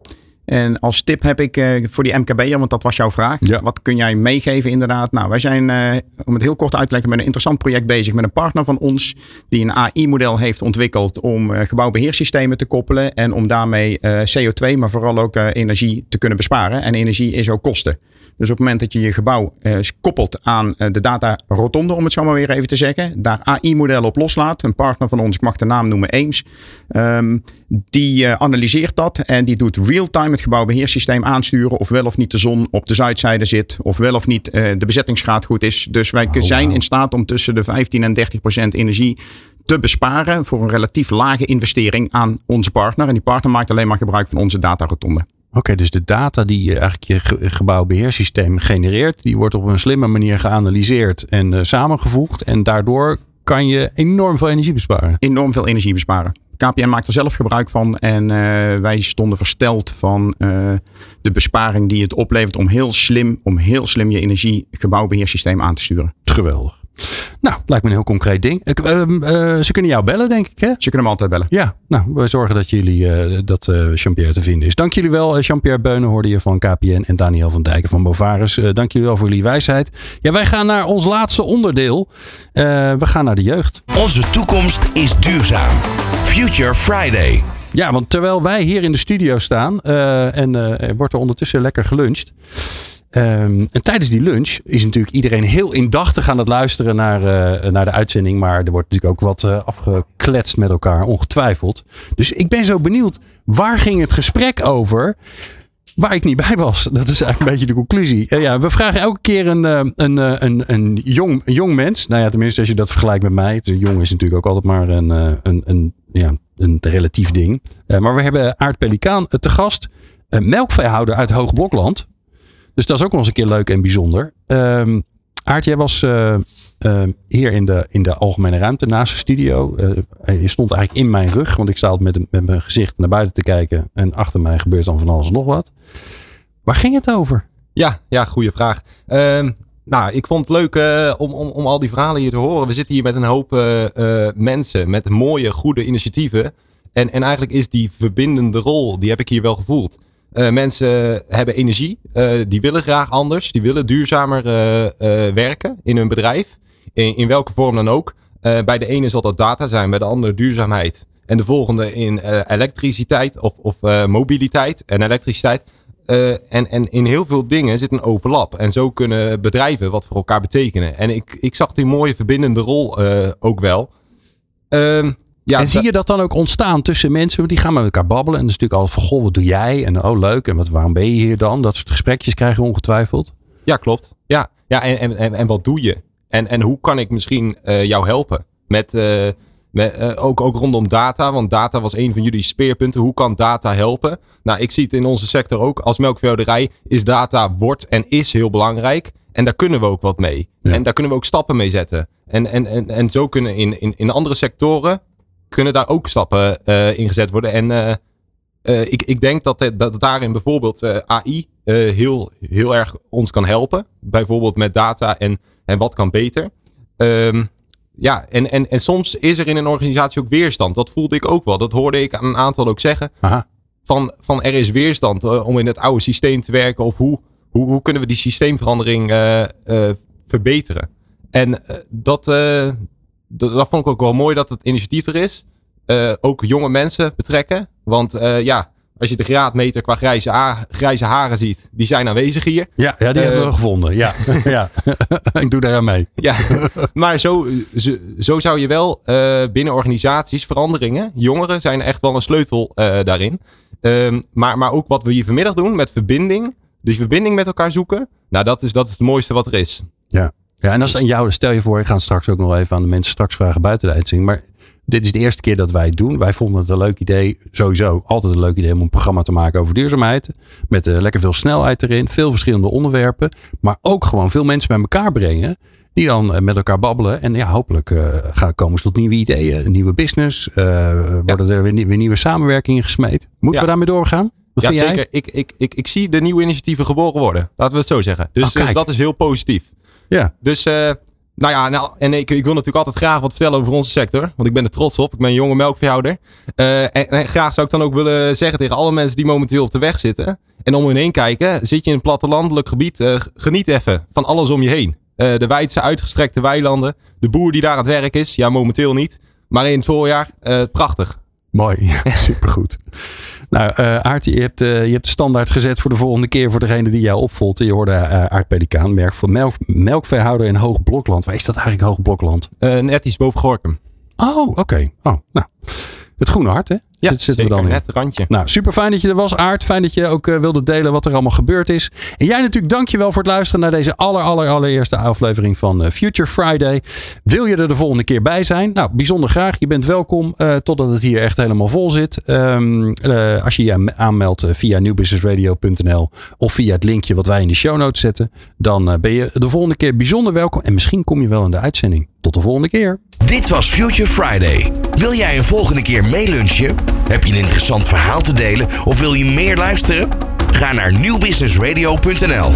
En als tip heb ik eh, voor die MKB'er, want dat was jouw vraag. Wat kun jij meegeven inderdaad? Nou, wij zijn, eh, om het heel kort uit te leggen, met een interessant project bezig met een partner van ons. Die een AI-model heeft ontwikkeld om eh, gebouwbeheersystemen te koppelen. En om daarmee eh, CO2, maar vooral ook energie te kunnen besparen. En energie is ook kosten. Dus op het moment dat je je gebouw eh, koppelt aan eh, de data rotonde, om het zo maar weer even te zeggen, daar AI-modellen op loslaat. Een partner van ons, ik mag de naam noemen, Eames, ehm, die eh, analyseert dat en die doet real-time het gebouwbeheersysteem aansturen of wel of niet de zon op de zuidzijde zit, of wel of niet de bezettingsgraad goed is. Dus wij zijn in staat om tussen de 15 en 30 procent energie te besparen voor een relatief lage investering aan onze partner. En die partner maakt alleen maar gebruik van onze datarotonde. Oké, dus de data die je eigenlijk je ge- gebouwbeheersysteem genereert, die wordt op een slimme manier geanalyseerd en eh, samengevoegd. En daardoor kan je enorm veel energie besparen. Enorm veel energie besparen. KPN maakt er zelf gebruik van en eh, wij stonden versteld van eh, de besparing die het oplevert om heel slim, om heel slim je energiegebouwbeheersysteem aan te sturen. Geweldig. Nou, lijkt me een heel concreet ding. Ik, ehm, eh, ze kunnen jou bellen, denk ik, hè? Ze kunnen me altijd bellen. Ja, nou, wij zorgen dat jullie eh, dat eh, Jean-Pierre te vinden is. Dank jullie wel. Jean-Pierre Beunen hoorde je van KPN en Daniel van Dijken van Bovaris. Eh, dank jullie wel voor jullie wijsheid. Ja, wij gaan naar ons laatste onderdeel. Eh, we gaan naar de jeugd. Onze toekomst is duurzaam. Future Friday. Ja, want terwijl wij hier in de studio staan eh, en eh, er wordt er ondertussen lekker geluncht. Ehm, en tijdens die lunch is natuurlijk iedereen heel indachtig aan het luisteren naar, eh, naar de uitzending. Maar er wordt natuurlijk ook wat eh, afgekletst met elkaar, ongetwijfeld. Dus ik ben zo benieuwd, waar ging het gesprek over? Waar ik niet bij was. Dat is eigenlijk een beetje de conclusie. Eh, ja, we vragen elke keer een, een, een, een, jong, een jong mens. Nou ja, tenminste als je dat vergelijkt met mij. De jong is natuurlijk ook altijd maar een, een, een, ja, een relatief ding. Maar we hebben Aart Pelikaan te gast. Een melkveehouder uit Hoogblokland. Dus dat is ook nog eens een keer leuk en bijzonder. Ehm Aart, jij was eh, eh, hier in de, in de algemene ruimte naast de studio. Eh, je stond eigenlijk in mijn rug, want ik sta met, met mijn gezicht naar buiten te kijken. En achter mij gebeurt dan van alles nog wat. Waar ging het over? Ja, ja goede vraag. Ehm, nou, ik vond het leuk eh, om, om, om al die verhalen hier te horen. We zitten hier met een hoop mensen met mooie, goede initiatieven. En, en eigenlijk is die verbindende rol, die heb ik hier wel gevoeld. Eh, mensen hebben energie, eh, die willen graag anders, die willen duurzamer eh, werken in hun bedrijf. In, in welke vorm dan ook. Bij de ene zal dat data zijn, bij de andere duurzaamheid. En de volgende in elektriciteit of, of mobiliteit en elektriciteit. En, en in heel veel dingen zit een overlap. En zo kunnen bedrijven wat voor elkaar betekenen. En ik, ik zag die mooie verbindende rol ook wel. Ehm, ja, en zie je dat dan ook ontstaan tussen mensen? Die gaan met elkaar babbelen. En dat is natuurlijk altijd van, goh, wat doe jij? En oh, leuk. En wat, waarom ben je hier dan? Dat soort gesprekjes krijgen we ongetwijfeld. Ja, klopt. Ja, ja en, en, en, en wat doe je? En, en hoe kan ik misschien eh, jou helpen? Met, eh, met, eh, ook, ook rondom data, want data was een van jullie speerpunten. Hoe kan data helpen? Nou, ik zie het in onze sector ook. Als melkveehouderij is data wordt en is heel belangrijk. En daar kunnen we ook wat mee. En daar kunnen we ook stappen mee zetten. En, en, en, en zo kunnen in, in, in andere sectoren kunnen daar ook stappen uh, in gezet worden. En uh, uh, ik, ik denk dat, dat daarin bijvoorbeeld AI heel, heel erg ons kan helpen. Bijvoorbeeld met data en, en wat kan beter. Um, ja, en, en, en soms is er in een organisatie ook weerstand. Dat voelde ik ook wel. Dat hoorde ik aan een aantal ook zeggen. Aha. Van, van er is weerstand om in het oude systeem te werken. Of hoe, hoe, hoe kunnen we die systeemverandering verbeteren? En dat, dat, dat, vond ik ook wel mooi dat het initiatief er is. Uh, ook jonge mensen betrekken. Want uh, ja, als je de graadmeter qua grijze, grijze haren ziet, die zijn aanwezig hier. Ja, ja die uh, hebben we gevonden. Ja, <laughs> ja. ik doe daar aan mee. Ja, maar zo, zo, zo zou je wel binnen organisaties veranderingen. Jongeren zijn echt wel een sleutel daarin. Um, maar, maar ook wat we hier vanmiddag doen met verbinding. Dus verbinding met elkaar zoeken. Nou, dat is, dat is het mooiste wat er is. Ja. Ja, en als aan jou, stel je voor, ik ga straks ook nog even aan de mensen straks vragen buiten de uitzending. Maar dit is de eerste keer dat wij het doen. Wij vonden het een leuk idee, sowieso altijd een leuk idee om een programma te maken over duurzaamheid. Met uh, lekker veel snelheid erin, veel verschillende onderwerpen. Maar ook gewoon veel mensen bij elkaar brengen. Die dan uh, met elkaar babbelen. En ja, hopelijk uh, gaan komen ze tot nieuwe ideeën, nieuwe business. worden er weer, weer, nieuwe samenwerkingen gesmeed. Moeten ja. we daarmee doorgaan? Wat ja, zeker. Ik, ik, ik, ik zie de nieuwe initiatieven geboren worden. Laten we het zo zeggen. Dus, Oh, dus dat is heel positief. Ja. Dus uh, nou ja, nou, en ik, ik wil natuurlijk altijd graag wat vertellen over onze sector. Want ik ben er trots op. Ik ben een jonge melkveehouder. Uh, en, graag zou ik dan ook willen zeggen tegen alle mensen die momenteel op de weg zitten. En om je heen kijken, zit je in een plattelandelijk gebied. Uh, geniet even van alles om je heen. de wijdse uitgestrekte weilanden. De boer die daar aan het werk is. Ja, momenteel niet. Maar in het voorjaar, prachtig. Mooi, <laughs> supergoed. Nou, uh, Aart, je hebt, uh, je hebt de standaard gezet voor de volgende keer voor degene die jou opvolgt. Je hoorde uh, Aart Pelikaan, merk voor melk, melkveehouder in Hoog Blokland. Waar is dat eigenlijk, Hoog Blokland? net iets boven Gorkum. Oh, oké. Okay. Oh, nou. Het groene hart, hè? Ja, Zit, zitten we dan net randje. Nou, super fijn dat je er was, Aart. Fijn dat je ook uh, wilde delen wat er allemaal gebeurd is. En jij natuurlijk dankjewel voor het luisteren naar deze aller, aller, allereerste aflevering van uh, Future Friday. Wil je er de volgende keer bij zijn? Nou, bijzonder graag. Je bent welkom uh, totdat het hier echt helemaal vol zit. Um, als je je aanmeldt via newbusinessradio.nl of via het linkje wat wij in de show notes zetten, dan ben je de volgende keer bijzonder welkom. En misschien kom je wel in de uitzending. Tot de volgende keer. Dit was Future Friday. Wil jij een volgende keer meelunchen? Heb je een interessant verhaal te delen of wil je meer luisteren? Ga naar nieuwbusinessradio.nl.